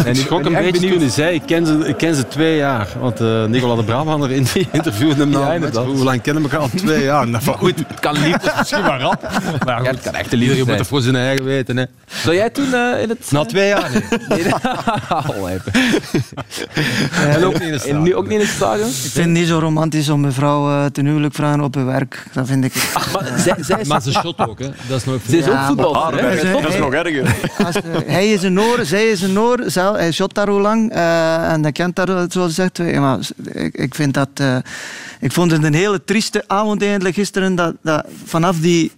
En Ik schrok een beetje toen hij zei, ik ken, ze, ik ken ze twee jaar. Want eh Nicola de Brabander in- die interviewde hem Ja, hoe lang kennen we elkaar al? Twee jaar. Van, goed, Het kan liefde misschien maar rap. Maar Ja, goed, het kan echt de liefde moet zijn. het voor zijn eigen weten. Hè. Zou jij toen eh, in het... Na twee jaar. nee. En ook niet in nu ook niet in het stadion? Ik vind het niet zo romantisch om een vrouw eh, ten huwelijk vragen op haar werk. Dat vind ik... Maar zij, zij is, Maar ze shot ook, hè. Dat is nog is ook hè? maar- Dat is nog erger. Als, hij is een Noor, zij is een Noor. Zelf, hij shot daar hoe lang eh, en hij kent daar, eh, zoals gezegd. Ja, maar ik, ik vind dat... eh, ik vond het een hele trieste avond eigenlijk gisteren. Dat, dat vanaf die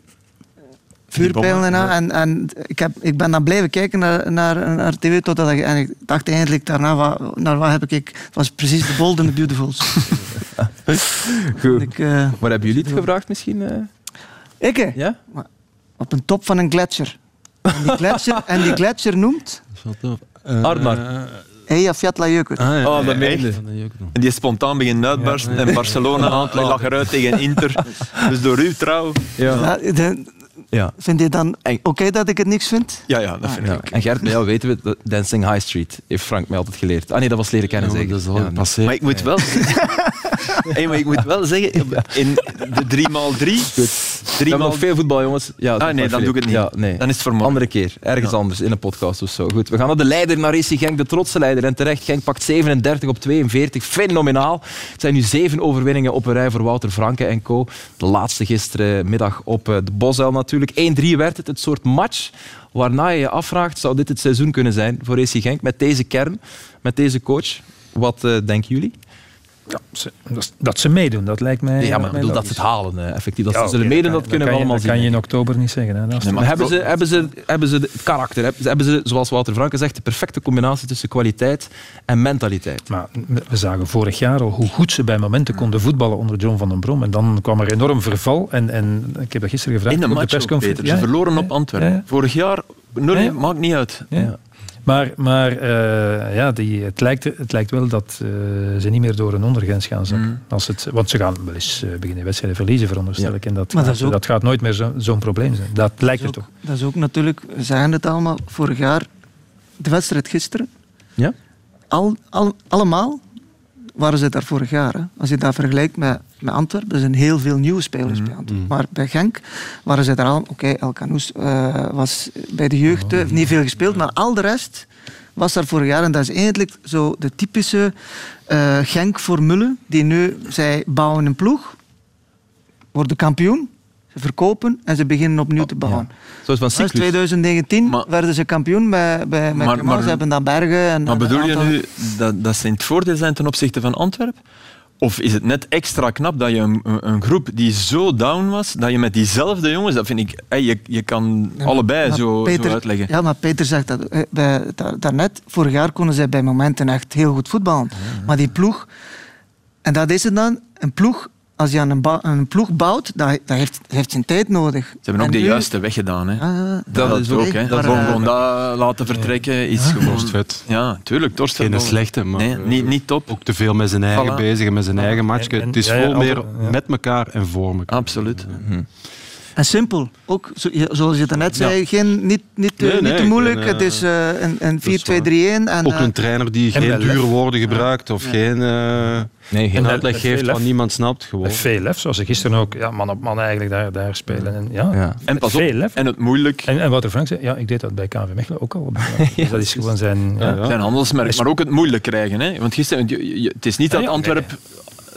vuurpijlen en, en, en ik, heb, ik ben dan blijven kijken naar, naar, naar tv totdat ik, en ik dacht eindelijk daarna, wat, naar wat heb ik... Het was precies de Bold and the Beautifuls. Goed. ik, Maar hebben jullie het gevraagd misschien? eh? ik? Ja? op een top van een gletsjer. En die gletsjer, en die gletsjer noemt Dat is wel tof. Eh, Arnar. eh, Eja Fjatla-Jökull. ah, ja. Oh, dat meen. En die spontaan begint uitbarsten en Barcelona lag eruit tegen Inter. Dus door uw trouw... Ja, de- Ja. vind je dan oké dat ik het niks vind? Ja, ja, dat vind ja. ik. En Gert, bij jou weten we, dat Dancing High Street heeft Frank mij altijd geleerd. Ah nee, dat was leren kennen, Ja, zeker. dat is al Ja, gepasseerd. Maar ik moet wel hey, maar ik moet wel zeggen, in de 3x3... We hebben nog veel voetbal, jongens. Ja, Ah, nee, dan doe ik het niet. Ja, nee. Dan is het voor morgen. Andere keer, ergens anders, in een podcast of zo. Goed, we gaan naar de leider, naar Racing Genk, de trotse leider. En terecht, Genk pakt 37 op 42. Fenomenaal. Het zijn nu zeven overwinningen op een rij voor Wouter Franke en co. De laatste gisterenmiddag op eh, de Bosuil natuurlijk. 1-3 werd het, het soort match waarna je je afvraagt, zou dit het seizoen kunnen zijn voor Racing Genk? Met deze kern, met deze coach. Wat eh, denken jullie? Ja, ze- dat, dat ze meedoen, dat lijkt mij. Ja, maar ik mij bedoel dat ze het halen, eh, effectief. Dat Ja, ze zullen oké, meedoen, dat kunnen we allemaal zien. Dat kan je in oktober niet zeggen. Hè. Dat Nee, Maar hebben ze, hebben, ze, hebben ze het karakter? Hebben ze- Hebben ze, zoals Wouter Franke zegt, de perfecte combinatie tussen kwaliteit en mentaliteit? Maar we zagen vorig jaar al hoe goed ze bij momenten konden voetballen onder John van den Brom. En dan kwam er enorm verval. En, en ik heb dat gisteren gevraagd In de op ook, persconferentie. Ze verloren op Antwerpen. ja, ja. Vorig jaar, nul, maakt niet uit. Ja. Maar, maar eh, ja, die, het, lijkt, het lijkt wel dat eh, ze niet meer door een ondergrens gaan zakken. Mm. Als het, want ze gaan wel eens eh, beginnen wedstrijden verliezen, veronderstel Ja. ik. En dat, Maar dat gaat, is ook- dat gaat nooit meer zo- zo'n probleem zijn. Dat lijkt is toch. Dat is ook natuurlijk, we zagen het allemaal vorig jaar, de wedstrijd gisteren. Ja? Al, al, allemaal waren ze daar vorig jaar. Hè. Als je dat vergelijkt met, met Antwerpen, er zijn heel veel nieuwe spelers bij Antwerpen. Maar bij Genk waren ze daar al. Oké, El Canoes eh, was bij de jeugd, eh, heeft niet veel gespeeld, maar al de rest was daar vorig jaar. En dat is eigenlijk zo de typische eh, Genk-formule, die nu, zij bouwen een ploeg, worden kampioen, ze verkopen en ze beginnen opnieuw te bouwen. Zoals van Dat is cyclus. 2019 Maar- werden ze kampioen bij, bij, met Maar- Ze hebben dan Bergen. En, Maar bedoel je nu dat, dat ze in het voordeel zijn ten opzichte van Antwerpen? Of is het net extra knap dat je een, een- groep die zo down was, dat je met diezelfde jongens, dat vind ik, hey, je, je kan allebei zo, Peter- zo uitleggen. Ja, maar Peter zegt dat eh, bij, da- daarnet. Vorig jaar konden zij bij momenten echt heel goed voetballen. Maar die ploeg, en dat is het dan, een ploeg, als je aan een, ploeg bouwt, dat, dat heeft, heeft zijn tijd nodig. Ze hebben ook de nu- juiste weg gedaan. Hè. Ah, dat, dat is ook. Hè. Dat gewoon, eh, gewoon dat laten vertrekken is gewoon... Torstvet. Ja, tuurlijk. Torstvet. Geen slechte, maar Nee, eh, niet, niet top. ook te veel met zijn eigen Voilà. bezig en met zijn eigen match. Het is ja, ja, veel meer met elkaar en voor elkaar. Absoluut. En simpel. Ook zo- zoals je daarnet zei, geen, niet, niet, eh, Nee, niet te moeilijk. geen, eh, het is eh, een, een is 4-2-3-1. En, Ook eh, een trainer die en geen dure lef. woorden gebruikt of geen, eh, Nee, geen En uitleg geeft wat lef. niemand snapt. Gewoon. Met veel lef, zoals ze gisteren ook ja, man op man eigenlijk daar, daar spelen. En, ja, Ja. En pas op, veel lef. en het moeilijk En, en Wouter Frank zei, ja, ik deed dat bij KV Mechelen ook al. Dus dat is gewoon zijn... Ja, Ja. zijn handelsmerk, maar ook het moeilijk krijgen. Hè. Want gisteren, het is niet dat Ja,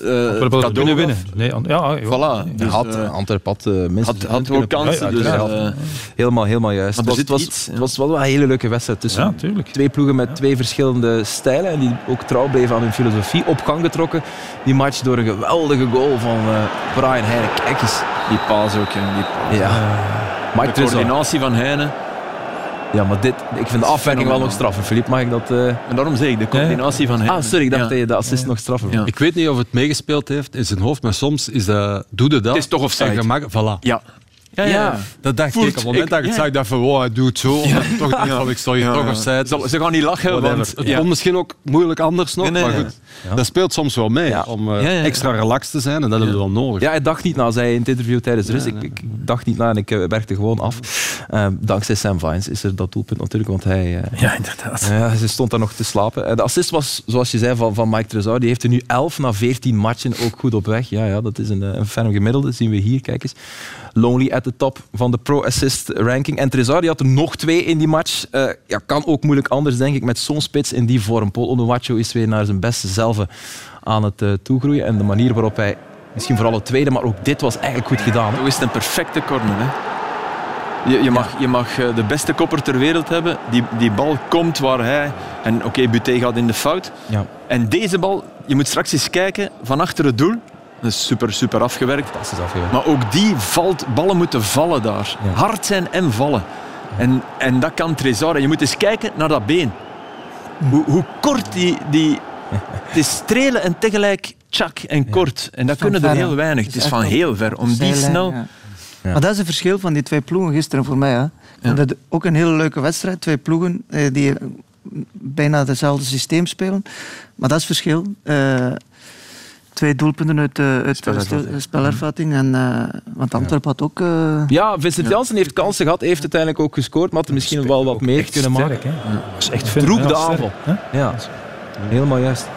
eh, cadeau kunnen gaf. winnen. Nee, ja, ja, Voilà. Hij Dus, had, eh, Antwerp had eh, minstens had, had ook kansen. Ja, dus, eh, Helemaal, helemaal juist. Maar Het er was, het was, iets, ja. het was wel een hele leuke wedstrijd tussen twee ploegen met twee verschillende stijlen en die ook trouw bleven aan hun filosofie. Op gang getrokken, die match door een geweldige goal van eh, Brian Heine. Kijk eens. die paas ook. Die paas. Ja. De coördinatie van Heine. Ja, maar dit, ik vind de afwerking wel nog straffer. Filip, mag ik dat... eh, En daarom zeg ik, de coördinatie van Heine. Ah, sorry, ik dacht Ja. dat je de assist nog straffer vond. Ik weet niet of het meegespeeld heeft in zijn hoofd, maar soms is dat, doe je dat. Het is toch gemak, voilà. Ja. Ja, ja. Ja. Dat dacht Voelt- ik. Op het moment ik- dat ik het ja. zag, dacht ik van, wow, hij doet het zo. Ja. Toch dacht ik van, ik sta hier Ja, toch offside. Ze, ze gaan niet lachen, Whatever. want... Het ja. kon misschien ook moeilijk anders nog, Nee, nee, maar goed. Dat speelt soms wel mee, Ja. om eh, Ja, ja, ja. extra relaxed te zijn. En dat hebben we wel nodig. Ja, hij dacht niet na, zei hij in het interview tijdens de rust. Ik, ik dacht niet na en ik eh, werkte gewoon af. Eh, dankzij Sam Vines is er dat doelpunt natuurlijk, want hij... eh, Ja, inderdaad. Ja, ze stond daar nog te slapen. De assist was, zoals je zei, van, van Mike Trezor. Die heeft er nu 11 na 14 matchen ook goed op weg. Ja, ja dat is een, een ferm gemiddelde. zien we hier, kijk eens. Lonely at the top van de pro-assist ranking. En Trezor die had er nog twee in die match. Eh, ja, kan ook moeilijk anders, denk ik, met zo'n spits in die vorm. Paul Onuachu is weer naar zijn beste zelf aan het eh, toegroeien. En de manier waarop hij, misschien vooral het tweede, maar ook dit was eigenlijk goed gedaan. hè. Toch is het een perfecte corner. Hè? Je, je, mag, je mag eh, de beste kopper ter wereld hebben. Die, die bal komt waar hij... En oké, Buté gaat in de fout. Ja. En deze bal, je moet straks eens kijken van achter het doel. Dat is super, super afgewerkt. Fantastisch afgewerkt. Maar ook die valt, ballen moeten vallen daar. Ja. Hard zijn en vallen. En, en dat kan Trezor. En je moet eens kijken naar dat been. Hoe, hoe kort die... die het is strelen en tegelijk tjak en kort. En dat kunnen er heel weinig. Het Het is van heel ver. Om die snel... ja. Ja. Maar dat is het verschil van die twee ploegen gisteren voor mij. Hè. Het ook een hele leuke wedstrijd. Twee ploegen eh, die bijna hetzelfde systeem spelen. Maar dat is het verschil. Eh, twee doelpunten uit, eh, uit Spelervatting. En, eh, want Antwerp had ook... eh, Ja, Vincent Janssen heeft kansen gehad, heeft uiteindelijk ook gescoord, maar had er misschien wel wat meer kunnen maken. sterk, hè. Dat is echt Droeg de aanval. Ja, helemaal juist.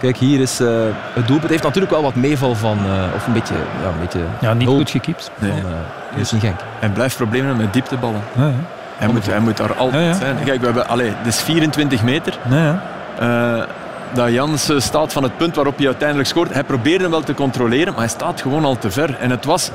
Kijk, hier is eh, het doelpunt. Het heeft natuurlijk wel wat meeval van, eh, of een beetje, ja, een beetje Ja, niet goed gekiept. van eh Christian Genk. Hij blijft problemen hebben met diepteballen. Ja, ja. Hij moet, hij moet daar altijd Ja, ja. zijn. Kijk, we hebben, allee, dit is 24 meter. Ja, ja. Eh, dat Jans eh, staat van het punt waarop hij uiteindelijk scoort. Hij probeerde hem wel te controleren, maar hij staat gewoon al te ver. En het was...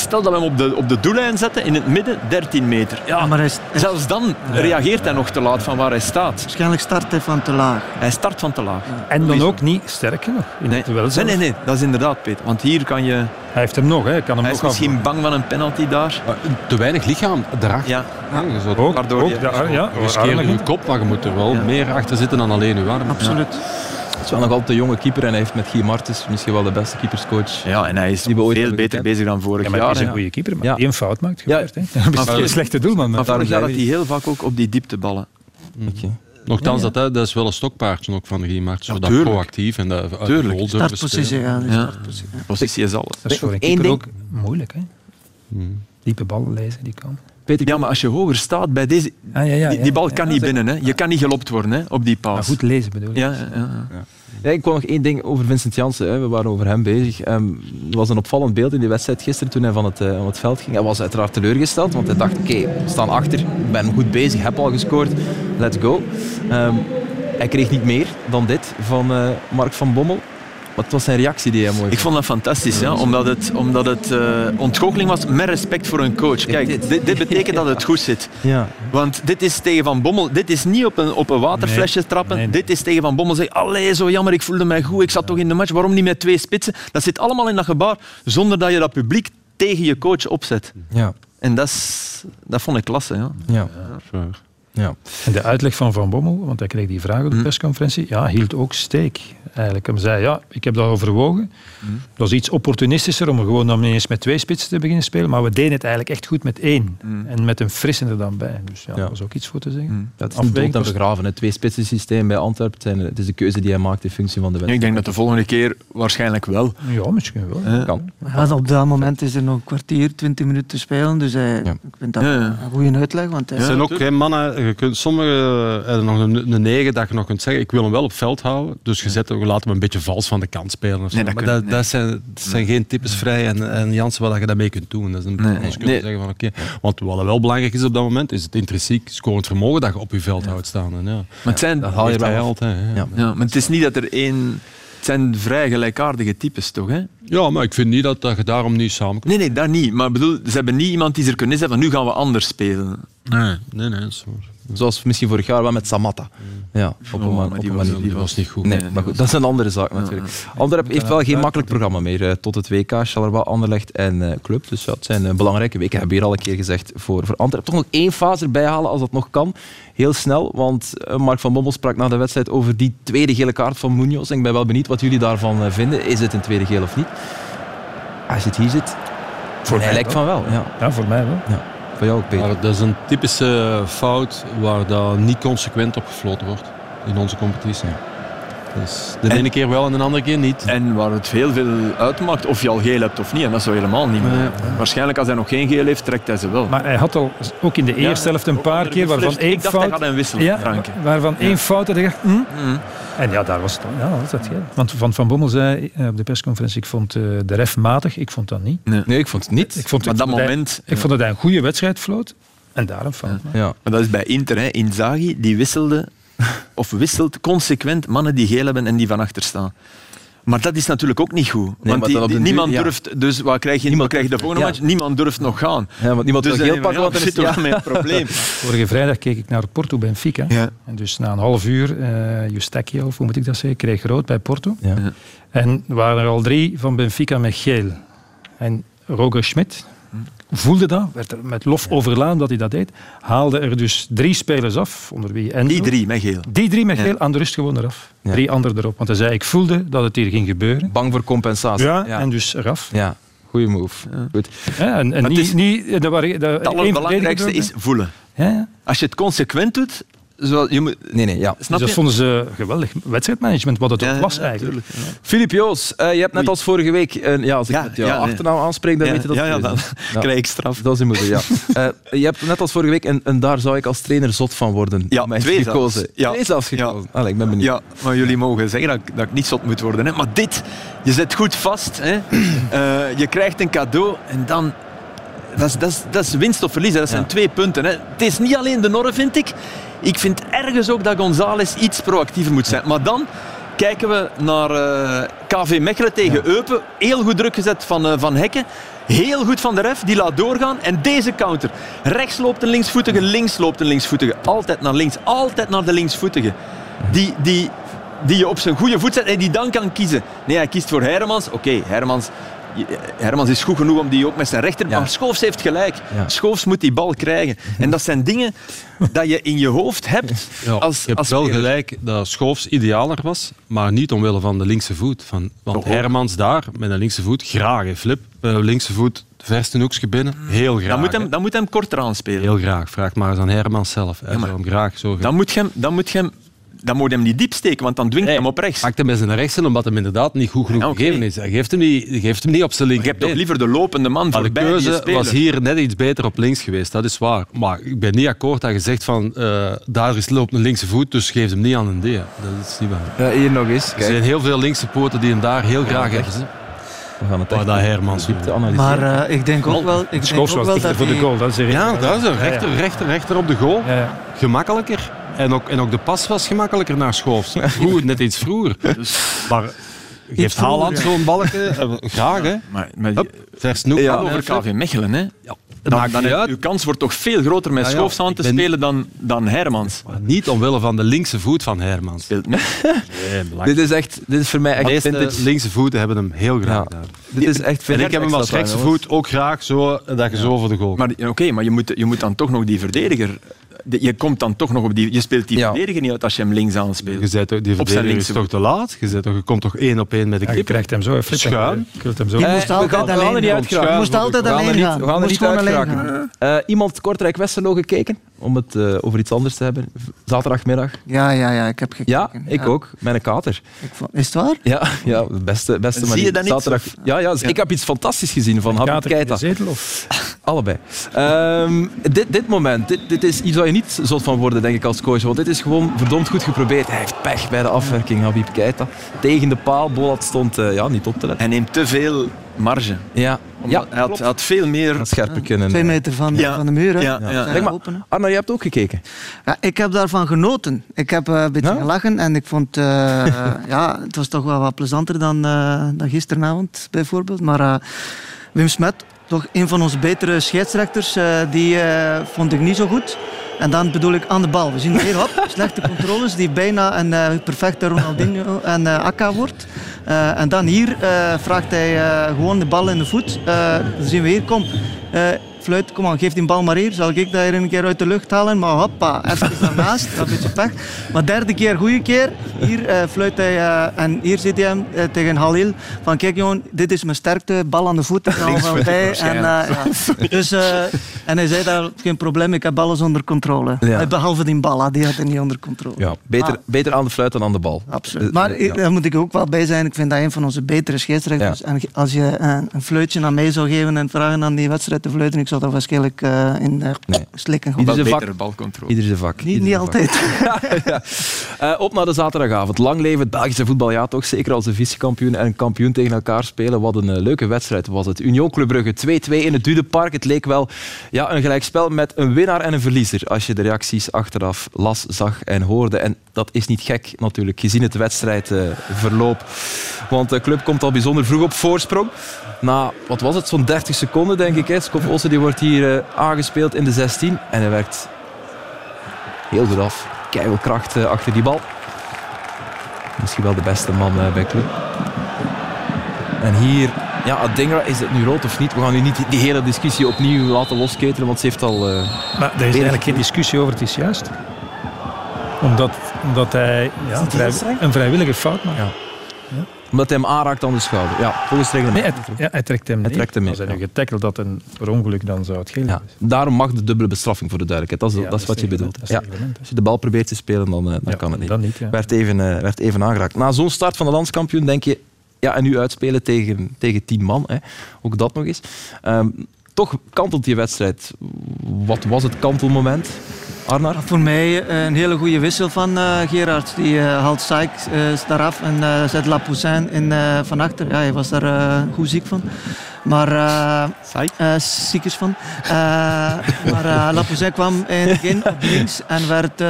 Stel dat we hem op de, op de doellijn zetten, in het midden, 13 meter. Ja, maar hij, zelfs dan reageert hij nog te laat van waar hij staat. waarschijnlijk start hij van te laag. Hij start van te laag. En dan ook niet sterk genoeg. Nee. nee, nee, nee, dat is inderdaad, Peter. Want hier kan je... Hij heeft hem nog, hè. hij kan hem Hij is misschien bang van een penalty daar. Te weinig lichaam erachter. Ja, Ja, je Ook, Waardoor ook je- ja, armen- je kop, maar je moet er wel Ja. meer achter zitten dan alleen je arm. Absoluut. Het is wel nog altijd een jonge keeper en hij heeft met Guy Martens misschien wel de beste keeperscoach. ja, en hij is Die we ooit veel beter bezig dan vorig Ja, maar hij jaar. is een goede keeper, maar Ja. die een fout maakt, Ja. gebeurt. hè. Dan is hij een slechte doelman. Maar vorig jaar had hij heel vaak ook op die diepteballen. Oké. Nochtans, Dat, hè, dat is wel een stokpaardje ook van Giemart. Zo Ja, dat proactief en dat uit Tuurlijk. de goal durven Startpositie, ja. Ja. startpositie, ja. Positie is alles. dat is voor een keeper ding. ook moeilijk. Hè? Diepe ballen lezen, die kan. Peter, Ja, maar als je hoger staat bij deze... Ah, ja, ja, die, bal ja. kan niet binnen. Hè. Je kan niet gelopt worden hè, op die paas. goed lezen bedoel ik. Ja, ja, ja. Ja, ik kwam nog één ding over Vincent Janssen. Hè. We waren over hem bezig. Ehm, er was een opvallend beeld in die wedstrijd gisteren toen hij van het, eh, van het veld ging. Hij was uiteraard teleurgesteld, want hij dacht, oké, we staan achter, ik ben goed bezig, heb al gescoord, let's go. Ehm, hij kreeg niet meer dan dit van eh, Mark van Bommel. Het was zijn reactie die hij mooi Ik vond dat fantastisch, ja, omdat het, omdat het uh, ontgoocheling was met respect voor een coach. Kijk, dit, dit, betekent dat het goed zit. Ja. Want dit is tegen Van Bommel, dit is niet op een, op een waterflesje trappen. Dit is tegen Van Bommel zeggen, allee, zo jammer, ik voelde mij goed, ik zat toch in de match, waarom niet met twee spitsen? Dat zit allemaal in dat gebaar, zonder dat je dat publiek tegen je coach opzet. Ja. En dat, is, dat vond ik klasse. Ja. Ja. ja. Ja. En de uitleg van Van Bommel, want hij kreeg die vraag op de hm. persconferentie, ja, hield ook steek. Eigenlijk. Hij zei, ja, ik heb dat overwogen. Mm. Dat is iets opportunistischer om er gewoon dan eens met twee spitsen te beginnen spelen, maar we deden het eigenlijk echt goed met één. Mm. En met een frissende dan bij. Dus ja, ja. dat was ook iets voor te zeggen. Mm. Dat is dood en begraven. Het twee spitsen systeem bij Antwerpen, het is de keuze die hij maakt in functie van de wedstrijd. Ik denk dat de volgende keer waarschijnlijk wel. Ja, misschien wel. kan. Ja, op dat moment is er nog een kwartier, twintig minuten te spelen, dus hij, ik vind dat een goede uitleg. Want hij... Er zijn ook geen mannen, je kunt, sommige hebben nog een, een negen dat je nog kunt zeggen, ik wil hem wel op veld houden, dus je zet, we laten hem een beetje vals van de kant spelen. Of zo. Nee, dat, maar dat, dat, zijn, dat zijn geen types vrij en, en Jansen waar je dat mee kunt doen. Dat is een nee, nee. zeggen van oké. Want wat wel belangrijk is op dat moment, is het intrinsiek scorend vermogen dat je op je veld houdt staan. En, ja. Maar het zijn, dat haal je bij altijd. Ja. Ja. maar het is niet dat er één... Het zijn vrij gelijkaardige types, toch? Hè? Ja, maar ik vind niet dat, dat je daarom niet samen Nee, nee, dat niet. Maar bedoel, ze hebben niet iemand die er kunnen zeggen van nu gaan we anders spelen. Nee, nee, nee. Zo. Zoals misschien vorig jaar wel met Samatta. Ja, op een, oh, die, was, die was niet goed. Nee, maar goed, dat is een andere zaak natuurlijk. Anderlecht heeft wel geen makkelijk programma meer uh, tot het WK, Charleroi, Anderlecht en uh, Club. Dus ja, het zijn uh, belangrijke weken, heb je hier al een keer gezegd, voor, voor. Toch nog één fase erbij halen als dat nog kan. Heel snel, want Mark van Bommel sprak na de wedstrijd over die tweede gele kaart van Munoz. En ik ben wel benieuwd wat jullie daarvan vinden. Is het een tweede geel of niet? Als het hier zit, voor mij lijkt van wel. Ja. ja, voor mij wel. Ja. Voor jou ook. Maar dat is een typische fout waar dat niet consequent op gefloten wordt in onze competitie. Dus de ene keer wel en de andere keer niet. En waar het heel veel uitmaakt of je al geel hebt of niet. En dat zo helemaal niet meer. Waarschijnlijk als hij nog geen geel heeft, trekt hij ze wel. Maar hij had al ook in de eerste helft een paar keer waarvan één fout... Ik dacht hij wisselen, ja, Waarvan één fout dat hij dacht... Hm? Mm. En ja, daar was het dan. Ja, dat was het geel. Want Van Van Bommel zei eh, op de persconferentie, ik vond uh, de ref matig. Ik vond dat niet. Nee, nee ik vond het niet. Ik vond, maar ik dat moment... Hij, ik vond dat hij een goede wedstrijd floot. En daar een fout. Ja. ja. Maar dat is bij Inter. Hè. Inzaghi, die wisselde of wisselt consequent mannen die geel hebben en die van achter staan. Maar dat is natuurlijk ook niet goed. want die, niemand durft, dus wat krijg je, niemand, krijg je de volgende match? Niemand durft nog gaan. Ja, want niemand dus wil geel pakken, want er zit ja. met een probleem. Vorige vrijdag keek ik naar Porto Benfica. Ja. En dus na een half uur, uh, of hoe moet ik dat zeggen, kreeg rood bij Porto. Ja. En er waren er al drie van Benfica met geel. En Roger Schmidt, voelde dat, werd er met lof overlaan dat hij dat deed. Haalde er dus drie spelers af, onder wie Die drie met geel. Die drie met geel, aan de rust gewoon eraf. Drie anderen erop. Want hij zei, ik voelde dat het hier ging gebeuren. Bang voor compensatie. Ja, en dus eraf. Ja. Goeie move. Goed. Ja, en, en niet, het allerbelangrijkste is voelen. Ja. Als je het consequent doet, Zoals, je moet, nee, nee, ja. Snap dus dat vonden ze geweldig wedstrijdmanagement, wat het ook was eigenlijk. Filip Joos, uh, je hebt net als vorige week, uh, ja, als ik ja, jouw achternaam aanspreek, dan weet je dat Ja, ja dan krijg ik straf. Dat is je moeder, ja. uh, je hebt net als vorige week, en, en, daar zou ik als trainer zot van worden. Ja, twee gekozen. Ja. Twee zelfs gekozen. Ja. Allee, ik ben benieuwd. Ja, maar jullie mogen zeggen dat, dat ik niet zot moet worden. Hè. Maar dit, je zit goed vast. Hè. je krijgt een cadeau en dan dat is, dat, is, dat is winst of verlies. Dat zijn twee punten. Hè. Het is niet alleen de Norre, vind ik. Ik vind ergens ook dat González iets proactiever moet zijn. Maar dan kijken we naar uh, eh, KV Mechelen tegen Eupen. Heel goed druk gezet van, uh, van Hekken. Heel goed van de ref, die laat doorgaan. En deze counter. Rechts loopt een linksvoetige, links loopt een linksvoetige. Altijd naar links, altijd naar de linksvoetige. Die, die, die je op zijn goede voet zet en die dan kan kiezen. Nee, hij kiest voor Hermans. Oké, Hermans Hermans is goed genoeg om die ook met zijn rechter... Maar Schoofs heeft gelijk. Ja. Schoofs moet die bal krijgen. En dat zijn dingen dat je in je hoofd hebt. Ja, als, je hebt wel gelijk dat Schoofs idealer was, maar niet omwille van de linkse voet. Van, want Hermans daar, met een linkse voet, graag. Flip, uh, linkse voet, verste hoekje binnen, heel graag. Dan moet, hem, dan moet hem korter aanspelen. Heel graag. Vraag maar eens aan Hermans zelf. Ja, maar, hem graag zo dan, moet je hem, dan moet je hem dan moet je hem niet diep steken, want dan dwingt hij hem op rechts. Pakt hem met zijn rechts omdat hem inderdaad niet goed genoeg gegeven is. Hij geeft hem niet, geeft hem niet op zijn links. Je hebt toch liever de lopende man voor De keuze was hier net iets beter op links geweest, dat is waar. Maar ik ben niet akkoord dat je zegt van uh, daar is loopt een linkse voet, dus geef hem niet aan een D. Dat is niet waar. Ja, hier nog eens. Er zijn heel veel linkse poten die hem daar heel graag hebben. We gaan het echt dat Hermans diepte analyseren. Maar uh, ik denk ook wel... Ik denk ook wel dat voor de goal, dat is Ja, dat is een rechter, rechter, rechter op de goal. Gemakkelijker. En ook, en ook de pas was gemakkelijker naar Schoofs. Goed, net iets vroeger. Dus, maar geeft Haaland zo'n balken. graag, hè. Maar, maar Hup, versnoept. ja, dan over. KV Mechelen, hè. dat Dan, maakt dan uit. uw kans wordt toch veel groter met Ja, ja, Schoofs aan te ben- spelen dan, dan Hermans. Maar Niet omwille van de linkse voet van Hermans. Speelt. Nee. Dit is echt, dit is voor mij De echt meeste vintage. linkse voeten hebben hem heel graag Ja. Dit is echt En ik heb hem als rechtse voet ook graag zo dat je zo voor de goal Maar ja, oké, maar je moet, je moet dan toch nog die verdediger... Je komt dan toch nog op die... Je speelt die Ja. verdediger niet uit als je hem links aanspeelt. Je, zet, toch- die Op zijn is toch te laat? Je, zet, toch- je komt toch één op één met de Ja, je krijgt hem zo even Schuin. Je hem zo. Die Eh, moest altijd gaan- we gaan alleen niet gaan. Je moest altijd We gaan alleen niet, gaan. we gaan er Moest niet uitgeraken. Eh, iemand Kortrijk-Westerlo gekeken? Om het eh, over iets anders te hebben. Zaterdagmiddag. Ja, ja, ja, ik heb gekeken. Ja, ik ook. Met een kater. Ik vond- Is het waar? Ja, ja de beste, beste Zie manier. je dat niet? Zaterdag. Ja, ja, ik heb iets fantastisch gezien van Habib Kater in de Keita. zetel of? Allebei. Ehm, dit, dit moment, dit, dit is iets waar je niet zot van worden, denk ik, als coach. Want dit is gewoon verdomd goed geprobeerd. Hij heeft pech bij de afwerking, Habib Keita. Tegen de paal. Bolat stond eh, ja, niet op te letten. Hij neemt te veel marge. Ja, Omdat ja hij, had, hij had veel meer... dat scherper kunnen. Twee meter van, Ja. van de muur. Hè. Ja, ja. Zeg maar. Arna, je hebt ook gekeken. Ja, ik heb daarvan genoten. Ik heb eh, een beetje Ja? gelachen en ik vond eh, ja, het was toch wel wat plezanter dan, eh, dan gisteravond bijvoorbeeld. Maar eh, Wim Smet, toch een van onze betere scheidsrechters, eh, die eh, vond ik niet zo goed. En dan bedoel ik aan de bal. We zien hier hop, slechte controles die bijna een eh, perfecte Ronaldinho en Akka wordt. En dan hier vraagt hij gewoon de bal in de voet. Dan zien we hier, kom. Fluit, kom aan, geef die bal maar hier. Zal ik daar een keer uit de lucht halen? Maar hoppa, even daarnaast. Dat is een beetje pech. Maar derde keer, goede keer. Hier eh, fluit hij eh, en hier zit hij hem eh, tegen Halil. Van kijk jongen, dit is mijn sterkte. Bal aan de voet. Ik hou wel bij. En, ja. dus, en hij zei daar, geen probleem, ik heb alles onder controle. Ja. Eh, Behalve die bal, die had hij niet onder controle. Ja, beter, Ah. beter aan de fluit dan aan de bal. Absoluut. Maar ja. daar moet ik ook wel bij zijn. Ik vind dat een van onze betere scheidsrechters. En als je een, een fluitje aan mij zou geven en vragen aan die wedstrijd te fluiten, ik zou dat waarschijnlijk eh, in eh, Nee. slikken. Ieder zijn vak. balcontrole. Ieder zijn vak. Niet, Ieder niet zijn vak. altijd. ja. Eh, op naar de zaterdagavond. Lang leven het Belgische voetbal. Ja, toch zeker als de vice-kampioen en een kampioen tegen elkaar spelen. Wat een eh, leuke wedstrijd was het. Union Club Brugge 2-2 in het Dudepark. Het leek wel ja, een gelijkspel met een winnaar en een verliezer. Als je de reacties achteraf las, zag en hoorde. En dat is niet gek natuurlijk, gezien het wedstrijdverloop. Want de club komt al bijzonder vroeg op voorsprong. Na, wat was het, zo'n 30 seconden denk ik. hè. Skof Osse die wordt hier eh, aangespeeld in de 16. En hij werkt heel goed af. Keihard kracht eh, achter die bal. Misschien wel de beste man eh, bij club. En hier, ja, Adingra, is het nu rood of niet? We gaan nu niet die, hele discussie opnieuw laten losketelen, want ze heeft al... Maar er is eigenlijk geen discussie over, het is juist. Omdat, omdat hij ja, vrij- een vrijwillige fout maakt. Ja. Omdat hij hem aanraakt aan de schouder. Ja, volgens het reglement. Nee, hij, ja, hij trekt hem Hij neer. trekt hem Als hij nu getackeld had en per ongeluk, dan zou het geel Ja, daarom mag de dubbele bestraffing voor de duidelijkheid. Dat is, dat is wat je bedoelt. dat Ja. Als je de bal probeert te spelen, dan, eh, dan kan het niet. Dan niet. Werd, even, eh, werd even aangeraakt. Na zo'n start van de landskampioen denk je... Ja, en nu uitspelen tegen, tegen tien man. Hè. Ook dat nog eens. Ehm, toch kantelt die wedstrijd. Wat was het kantelmoment, Arnar? Voor mij eh, een hele goede wissel van eh Gerard. Die eh, haalt Sykes eraf en zet Lapoussin in van achter. Ja, hij was daar goed ziek van. Maar eh eh, ziekjes van. Maar Lapoussin kwam in het begin op links en werd.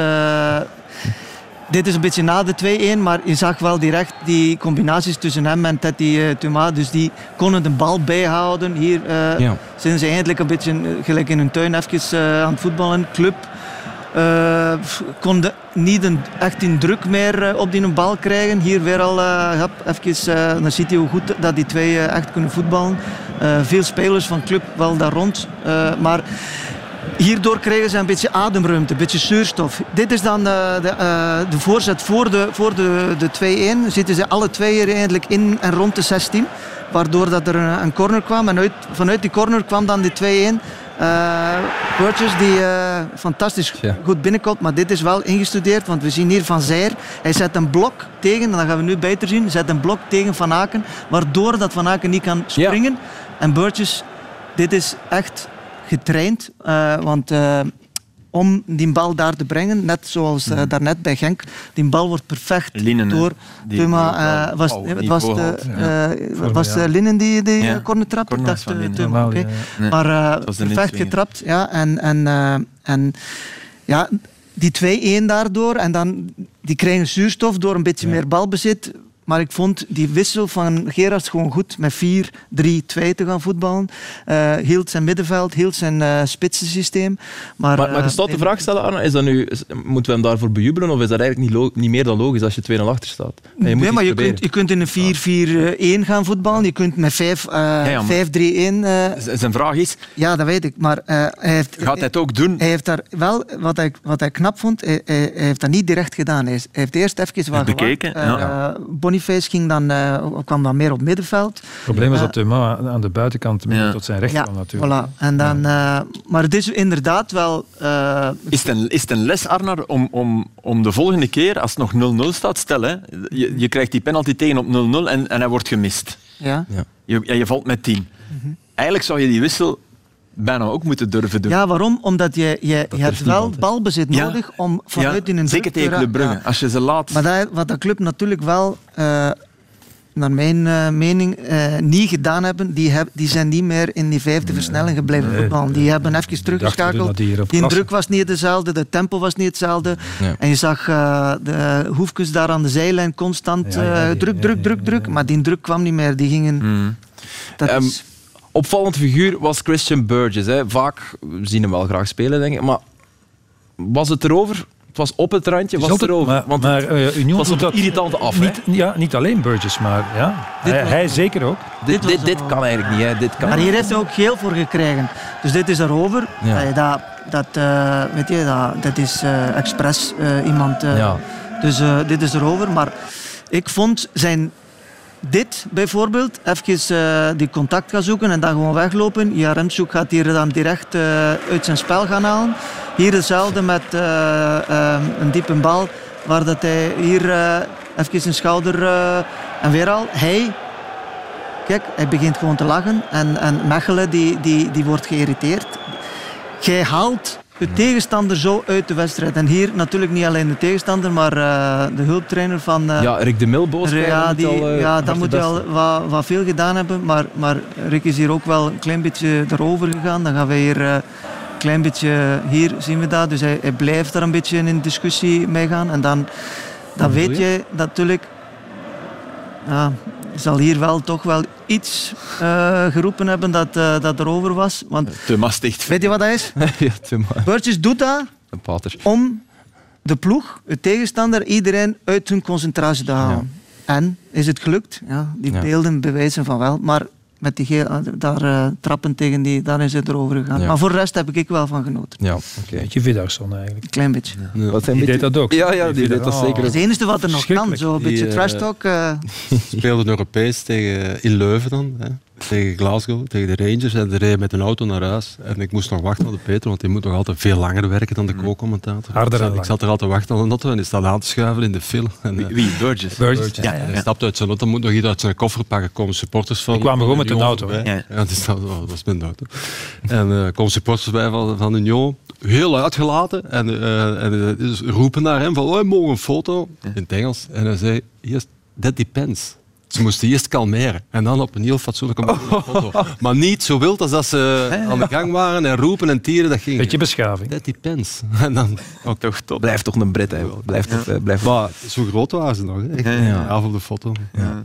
dit is een beetje na de 2-1, maar je zag wel direct die combinaties tussen hem en Teddy eh, Thomas. Dus die konden de bal bijhouden. Hier Ja. zijn ze eindelijk een beetje gelijk in hun tuin even aan het voetballen. Club eh, f- konden niet echt een druk meer eh, op die bal krijgen. Hier weer al eh, hap, even, eh, dan ziet hij hoe goed dat die twee eh, echt kunnen voetballen. Eh, veel spelers van club wel daar rond. Eh, maar hierdoor krijgen ze een beetje ademruimte, een beetje zuurstof. Dit is dan de, eh, de voorzet voor de, voor de, de 2-1. Zitten ze alle twee hier eigenlijk in en rond de 16. Waardoor dat er een, een corner kwam. En uit, vanuit die corner kwam dan die 2-1. Burgess die eh, fantastisch Ja. goed binnenkomt. Maar dit is wel ingestudeerd. Want we zien hier Van Zijr. Hij zet een blok tegen. En dat gaan we nu beter zien. Zet een blok tegen Van Aken. Waardoor dat Van Aken niet kan springen. En Burgess, dit is echt getraind. eh, want om die bal daar te brengen, net zoals eh, daarnet bij Genk, die bal wordt perfect door wel eh, was, op het was, de, haalt. eh, was eh, Linnen die de Ja. corner trapte? Ik dacht eh, ja, ja. Nee, Maar eh, perfect getrapt. Ja, en, en, eh, en ja, die 2-1 daardoor. En dan, die krijgen zuurstof door een beetje meer balbezit. Maar ik vond die wissel van Gerards gewoon goed met 4-3-2 te gaan voetballen. Uh, hield zijn middenveld, hield zijn uh, spitsensysteem. Maar, maar, maar uh, je de vraag stellen, Arne, is dat nu, is, moeten we hem daarvoor bejubelen of is dat eigenlijk niet, niet meer dan logisch als je 2-0 achter staat? Je nee, maar je kunt, je kunt in een 4-4-1 gaan voetballen, je kunt met 5-3-1... Ja, zijn vraag is... Ja, dat weet ik, maar hij heeft... Gaat hij het ook doen? Hij heeft daar wel, wat hij, wat hij knap vond, hij, hij, heeft dat niet direct gedaan. Hij heeft eerst even wat bekeken. Ja. Boniface ging dan, kwam dan meer op middenveld. Het probleem was dat de man aan de buitenkant ja. tot zijn recht ja, kwam natuurlijk. Voilà. En dan, ja. uh, maar het is inderdaad wel... Uh, is, het een, is het een les, Arnar, om, om, om de volgende keer, als het nog 0-0 staat, stel, hè, je, je krijgt die penalty tegen op 0-0 en, en hij wordt gemist. Ja. Ja. Je, en je valt met 10. Mm -hmm. Eigenlijk zou je die wissel bijna ook moeten durven doen. Ja, waarom? Omdat je, je, je hebt wel balbezit nodig ja. om vanuit ja, in een Zeker tegen Club Brugge, ja. als je ze laat... Maar dat, wat de club natuurlijk wel... Uh, naar mijn uh, mening, uh, niet gedaan hebben, die, heb, die zijn niet meer in die vijfde versnelling gebleven nee, voetballen. Die hebben even teruggeschakeld. Die druk was niet dezelfde, de tempo was niet hetzelfde. En je zag uh, de hoefjes daar aan de zijlijn constant ja, ja, druk, druk, druk, druk. Maar die druk kwam niet meer. Die gingen... Mm. Dat um, is... Opvallend figuur was Christian Burgess. Hè. Vaak, we zien hem wel graag spelen, denk ik. Maar was het erover? Het was op het randje, was het erover. Maar, Want maar uh, Union was op irritante af. Niet, ja, niet alleen Burgess, maar ja, hij, hij zeker ook. Dit, dit, dit kan eigenlijk niet. Hè. Dit kan maar hier heeft hij ook geel voor gekregen. Dus dit is erover. Ja. Dat, dat, uh, weet je, dat, dat is uh, expres iemand. Ja. Dus dit is erover. Maar ik vond zijn dit bijvoorbeeld, even uh, die contact gaan zoeken en dan gewoon weglopen. Ja, Remshoek gaat hier dan direct uh, uit zijn spel gaan halen. Hier hetzelfde met uh, een diepe bal, waar dat hij hier even zijn schouder... en weer al, hij... Kijk, hij begint gewoon te lachen en, en Mechelen die, die, die wordt geïrriteerd. Jij haalt de tegenstander zo uit de wedstrijd. En hier natuurlijk niet alleen de tegenstander, maar uh, de hulptrainer van... Uh, ja, Rick de Milboos. Ja, die, al, uh, ja dat moet je al wat, wat, veel gedaan hebben. Maar, maar Rick is hier ook wel een klein beetje erover gegaan. Dan gaan wij hier een klein beetje... Hier zien we dat. Dus hij, hij, blijft daar een beetje in discussie mee gaan. En dan, dan weet je natuurlijk... Ja, zal hier wel toch wel iets uh, geroepen hebben dat, uh, dat erover was. Want, te mastig. Weet je wat dat is? ja, te Burgess doet dat een pater. om de ploeg, de tegenstander, iedereen uit hun concentratie te halen. Ja. En is het gelukt? Ja, die ja. beelden bewijzen van wel. Maar met die geel, daar uh, trappen tegen die, daar is het erover gegaan. Ja. Maar voor de rest heb ik wel van genoten. Ja, okay. Beetje Vidarsson eigenlijk. Een klein beetje. Ja. Wat die beetje... deed dat ook. Ja, ja die, die deed dat zeker ook. Het enige wat er nog kan, zo een beetje uh, trash talk. Uh... speelde Europees tegen, in Leuven dan. Hè tegen Glasgow, tegen de Rangers. En de reed met een auto naar huis. En ik moest nog wachten op de Peter, want die moet nog altijd veel langer werken dan de co-commentator. Harder ik, ik zat er altijd wachten op de auto en die staat aan te schuiven in de file. En, wie? wie? Burgess? Burgess. Ja, ja, ja. Hij stapt uit zijn auto, moet nog iets uit zijn koffer pakken. Komen supporters van... Die kwamen gewoon met een auto. Ja, ja. die staat, oh, dat was mijn auto. en uh, komen supporters bij van, van Union, heel uitgelaten. En, uh, en uh, roepen naar hem van, oh, mogen een foto? In het Engels. En hij zei, yes, that depends. Ze moesten eerst kalmeren en dan op een heel fatsoenlijke manier foto. Maar niet zo wild als dat ze aan de gang waren en roepen en tieren. Dat ging. Beetje beschaving. Dat depends. En dan, ook toch, top. Blijft toch een Brit, hè? Blijft, ja. uh, blijft... Maar zo groot waren ze nog. Hè? Ja, ja. Af op de foto. Ja.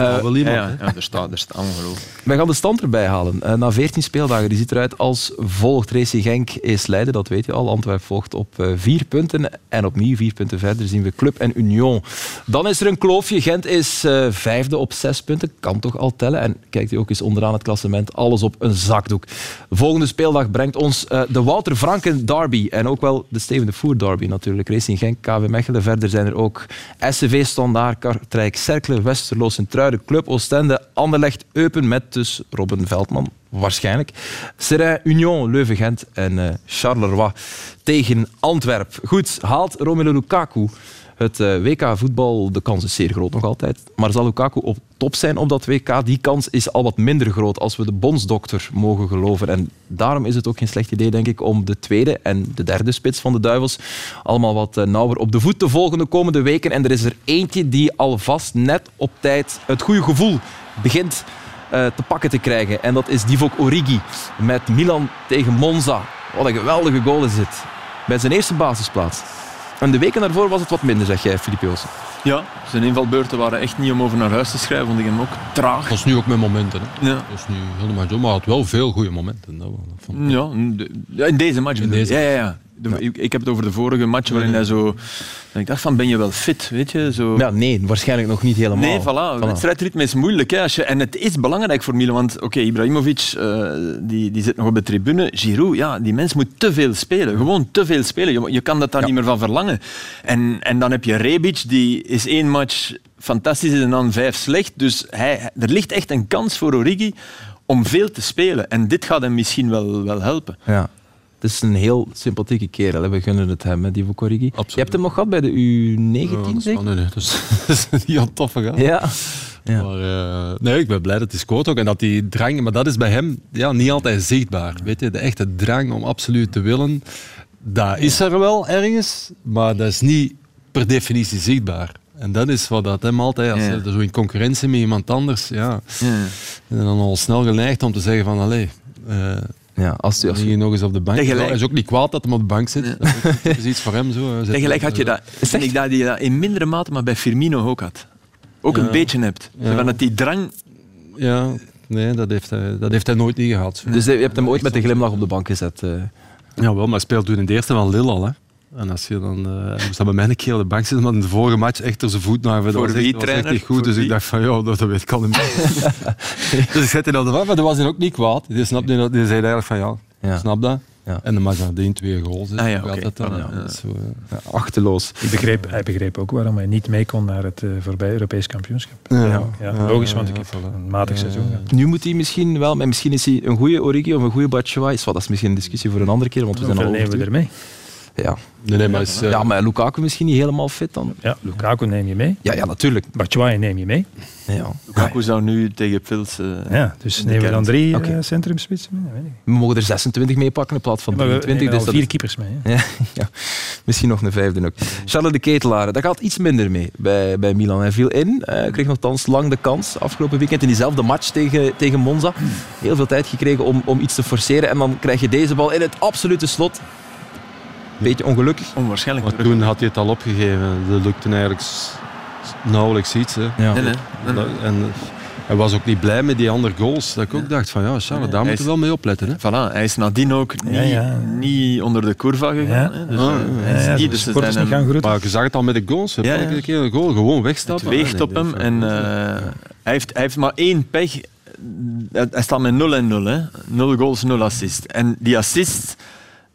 Uh, wel iemand, ja, ja, er staat, er staat ongelooflijk. Wij gaan de stand erbij halen. Uh, na 14 speeldagen, die ziet eruit als volgt. Racing Genk is Leiden, dat weet je al. Antwerp volgt op uh, vier punten. En opnieuw vier punten verder zien we Club en Union. Dan is er een kloofje. Gent is vijfde op zes punten. Kan toch al tellen. En kijkt u ook eens onderaan het klassement. Alles op een zakdoek. Volgende speeldag brengt ons de Wouter Franken derby. En ook wel de Steven de Voer derby natuurlijk. Racing Genk, KV Mechelen. Verder zijn er ook SCV Standaard, Kartrijk, Cerkelen, Westerlo, Truiden, Club Oostende, Anderlecht, Eupen met dus Robin Veldman waarschijnlijk. Seraing, Union, Leuven-Gent en uh, Charleroi tegen Antwerp. Goed, haalt Romelu Lukaku het uh, WK voetbal, de kans is zeer groot nog altijd. Maar zal Lukaku op top zijn op dat WK? Die kans is al wat minder groot als we de bondsdokter mogen geloven. En daarom is het ook geen slecht idee, denk ik, om de tweede en de derde spits van de Duivels allemaal wat uh, nauwer op de voet te volgen de komende weken. En er is er eentje die alvast net op tijd het goede gevoel begint uh, te pakken te krijgen. En dat is Divock Origi met Milan tegen Monza. Wat een geweldige goal is dit. Bij zijn eerste basisplaats. En de weken daarvoor was het wat minder, zeg jij, Filip. Ja, zijn invalbeurten waren echt niet om over naar huis te schrijven, vond ik hem ook traag. Dat is nu ook met momenten. Hè. Ja. Dat is nu helemaal zo, maar hij had wel veel goede momenten. Dat, vond Ja, in deze match. In deze. Ja, ja, ja. De- ik, ik heb het over de vorige match waarin hij zo... Ik dacht van, ben je wel fit, weet je? Zo... Ja, nee, waarschijnlijk nog niet helemaal. Nee, voilà. Wedstrijdritme is moeilijk. Hè, als je, en het is belangrijk voor Milan. Want oké, Ibrahimovic eh, die, die zit nog op de tribune. Giroud, ja, die mens moet te veel spelen. Gewoon te veel spelen. Je, je kan dat daar niet meer van verlangen. En, en dan heb je Rebic, die is één match fantastisch is en dan vijf slecht. Dus hij, er ligt echt een kans voor Origi om veel te spelen. En dit gaat hem misschien wel, wel helpen. Ja. Het is een heel sympathieke kerel. Hè. We gunnen het hem, hè, die Vukorigi. Je hebt hem nog gehad bij de U19, Ja, dat is- zeker? nee, nee, dat is, dat is niet aan toffe gaan. Ja. Ja. Maar, eh, nee, ik ben blij dat hij scoort ook. En dat die drang, maar dat is bij hem ja, niet altijd zichtbaar. Weet je, de echte drang om absoluut te willen, dat is er wel ergens, maar dat is niet per definitie zichtbaar. En dat is wat dat hem altijd, als Ja. je zo in concurrentie met iemand anders, ja, en dan al snel geneigd om te zeggen van, allee, eh Ja, als, als, je nog eens op de bank. Tegelijk- Hij is ook niet kwaad dat hij op de bank zit. Dat is ook- dat is iets voor hem zo. Tegelijk had je dat, vind ik dat je dat in mindere mate, maar bij Firmino ook had. Ook een beetje hebt. Ja. van dat die drang Ja, nee, dat heeft hij, dat heeft hij nooit niet gehad. dus je hebt hem ooit met een glimlach op de bank gezet. eh. Ja, wel, maar hij speelt toen in de eerste van Lille al. Hè. En als je dan, eh hij moest dan bij mij een keer op de bank zitten, maar in de vorige match echt er zijn voet naar. Dat Voor was echt, wie, dat was echt goed, Voor dus wie? ik dacht van, ja, dat, dat weet ik al niet meer. dus ik zette op de maar dat was hij ook niet kwaad. Die, snapte, dat- die zei eigenlijk van, ja, snap dat. Ja. En de match nadien twee goals. Ah ja, dat dan? Ja, ja. dat is zo. Ja, achterloos. Ik begreep, hij begreep ook waarom hij niet mee kon naar het eh, voorbij Europees kampioenschap. Ja, ja, ja, logisch, ja, want ik ja, heb voilà. een matig Ja, seizoen. Nu moet hij misschien wel, maar misschien is hij een goede Origi of een goede Batshuayi. Is wat, Dat is misschien een discussie voor een andere keer, want we zijn al over nemen we ermee? Ja. Nee, nee, maar is, eh, ja, maar Lukaku misschien niet helemaal fit dan? Ja, Lukaku neem je mee. Ja, ja natuurlijk. Batshuayi neem je mee. Ja. Lukaku zou nu tegen Pils... eh, Ja, dus nemen we dan drie Oké. eh, centrumspitsen mee? Dat weet ik. We mogen er 26 mee pakken in plaats van Maar we 23. nemen Dus al dat vier keepers mee. Ja, ja, misschien nog een vijfde ook. Charles de Ketelaar, daar gaat iets minder mee bij, bij Milan. Hij viel in, eh, kreeg nogthans lang de kans afgelopen weekend in diezelfde match tegen, tegen Monza. Heel veel tijd gekregen om, om iets te forceren en dan krijg je deze bal in het absolute slot. Beetje ongelukkig. Onwaarschijnlijk. maar toen had hij het al opgegeven. Dat lukte eigenlijk nauwelijks iets. Hè. Ja. Nee, nee. nee, nee. En hij was ook niet blij met die andere goals. Dat ik ook dacht van, ja, Charles, Nee, daar moeten we wel mee opletten. Hè. Voilà, hij is nadien ook niet, Ja, ja. niet onder de curva gegaan. Hè. Dus, Ah, eh, ja, hij is Ja, niet, dus zijn hem- gaan groeten. Maar je zag het al met de goals. hè. Ja, ja. Elke keer een goal, gewoon wegstappen. Het weegt Nee, op hem. En eh, hij, heeft, hij heeft maar één pech. Hij hij staat met 0 en 0. Hè. 0 goals, 0 assist. En die assist,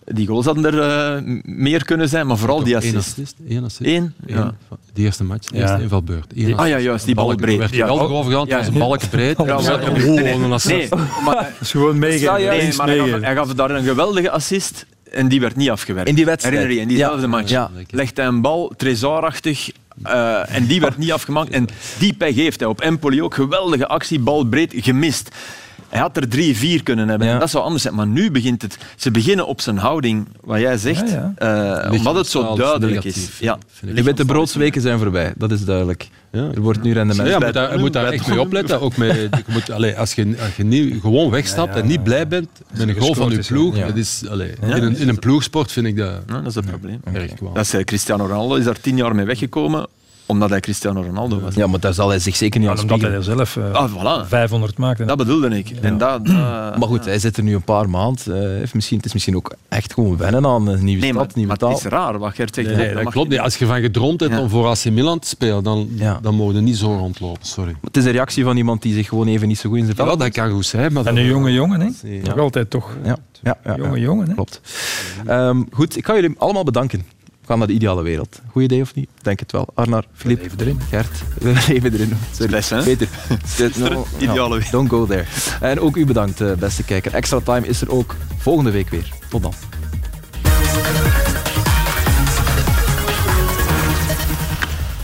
die goals hadden er eh, meer kunnen zijn, maar vooral die Eén assist. Één assist. Eén? Eén. Ja. De eerste match, de Ja. eerste invalbeurt. Eén Ah ja, juist, die bal balken, breed. Ja, wel oh, overgegaan, het ja. was een balken breed. Ja, Ja, oh, nee, nee, een assist. Nee, maar, Dat is gewoon meegeven. nee, maar hij, gaf, meegeven. hij gaf daar een geweldige assist en die werd niet afgewerkt. In die wedstrijd. Herinner je, in diezelfde Ja. match. Ja. Legt hij een bal, trezorachtig, eh, en die werd niet afgemaakt. En die pech heeft hij op Empoli ook. Geweldige actie, bal breed, gemist. Hij had er drie, vier kunnen hebben. Ja. En dat zou anders zijn. Maar nu begint het... Ze beginnen op zijn houding, wat jij zegt, Ja, eh, omdat het zo duidelijk is. Ja. vind ik. De broodsweken zijn voorbij, dat is duidelijk. Ja. Er wordt nu rendement. Ja, je bij moet daar, je moet daar echt mee opletten. Ook met, je moet, allee, als, je, als je niet gewoon wegstapt Ja, ja, en niet ja. blij bent met een goal van je ploeg, ja. dat is, allee, in, een, in een ploegsport vind ik dat dat is het probleem. Dat is, eh, Cristiano Ronaldo is daar tien jaar mee weggekomen, omdat hij Cristiano Ronaldo was. Ja, maar daar zal hij zich zeker niet aan omdat hij er zelf eh, Ah, voilà. 500 maakte. Dat bedoelde ik. En dat, Maar goed, hij zit er nu een paar maanden. eh, heeft misschien, het is misschien ook echt gewoon wennen aan een nieuwe Nee, maar, stad, nieuwe maar taal. het is raar wat Gert zegt. Nee, Dat nee, dat mag klopt je niet. Als je van gedroomd hebt Ja. om voor AC Milan te spelen, dan, Ja. dan mogen je niet zo rondlopen. Sorry. Het is een reactie van iemand die zich gewoon even niet zo goed in zijn vel Ja, dat kan goed zijn, maar En een jonge jongen, hè? Nog altijd toch. Ja, ja, ja, Jonge jongen, hè? Klopt. Ehm, goed, ik ga jullie allemaal bedanken gaan naar de ideale wereld. Goed idee of niet? Denk het wel. Arnar, Filip, even erin. Gert, we leven erin. Beste hè. Peter, nou, ideale wereld. Don't go there. En ook u bedankt, eh, beste kijker. Extra Time is er ook volgende week weer. Tot dan.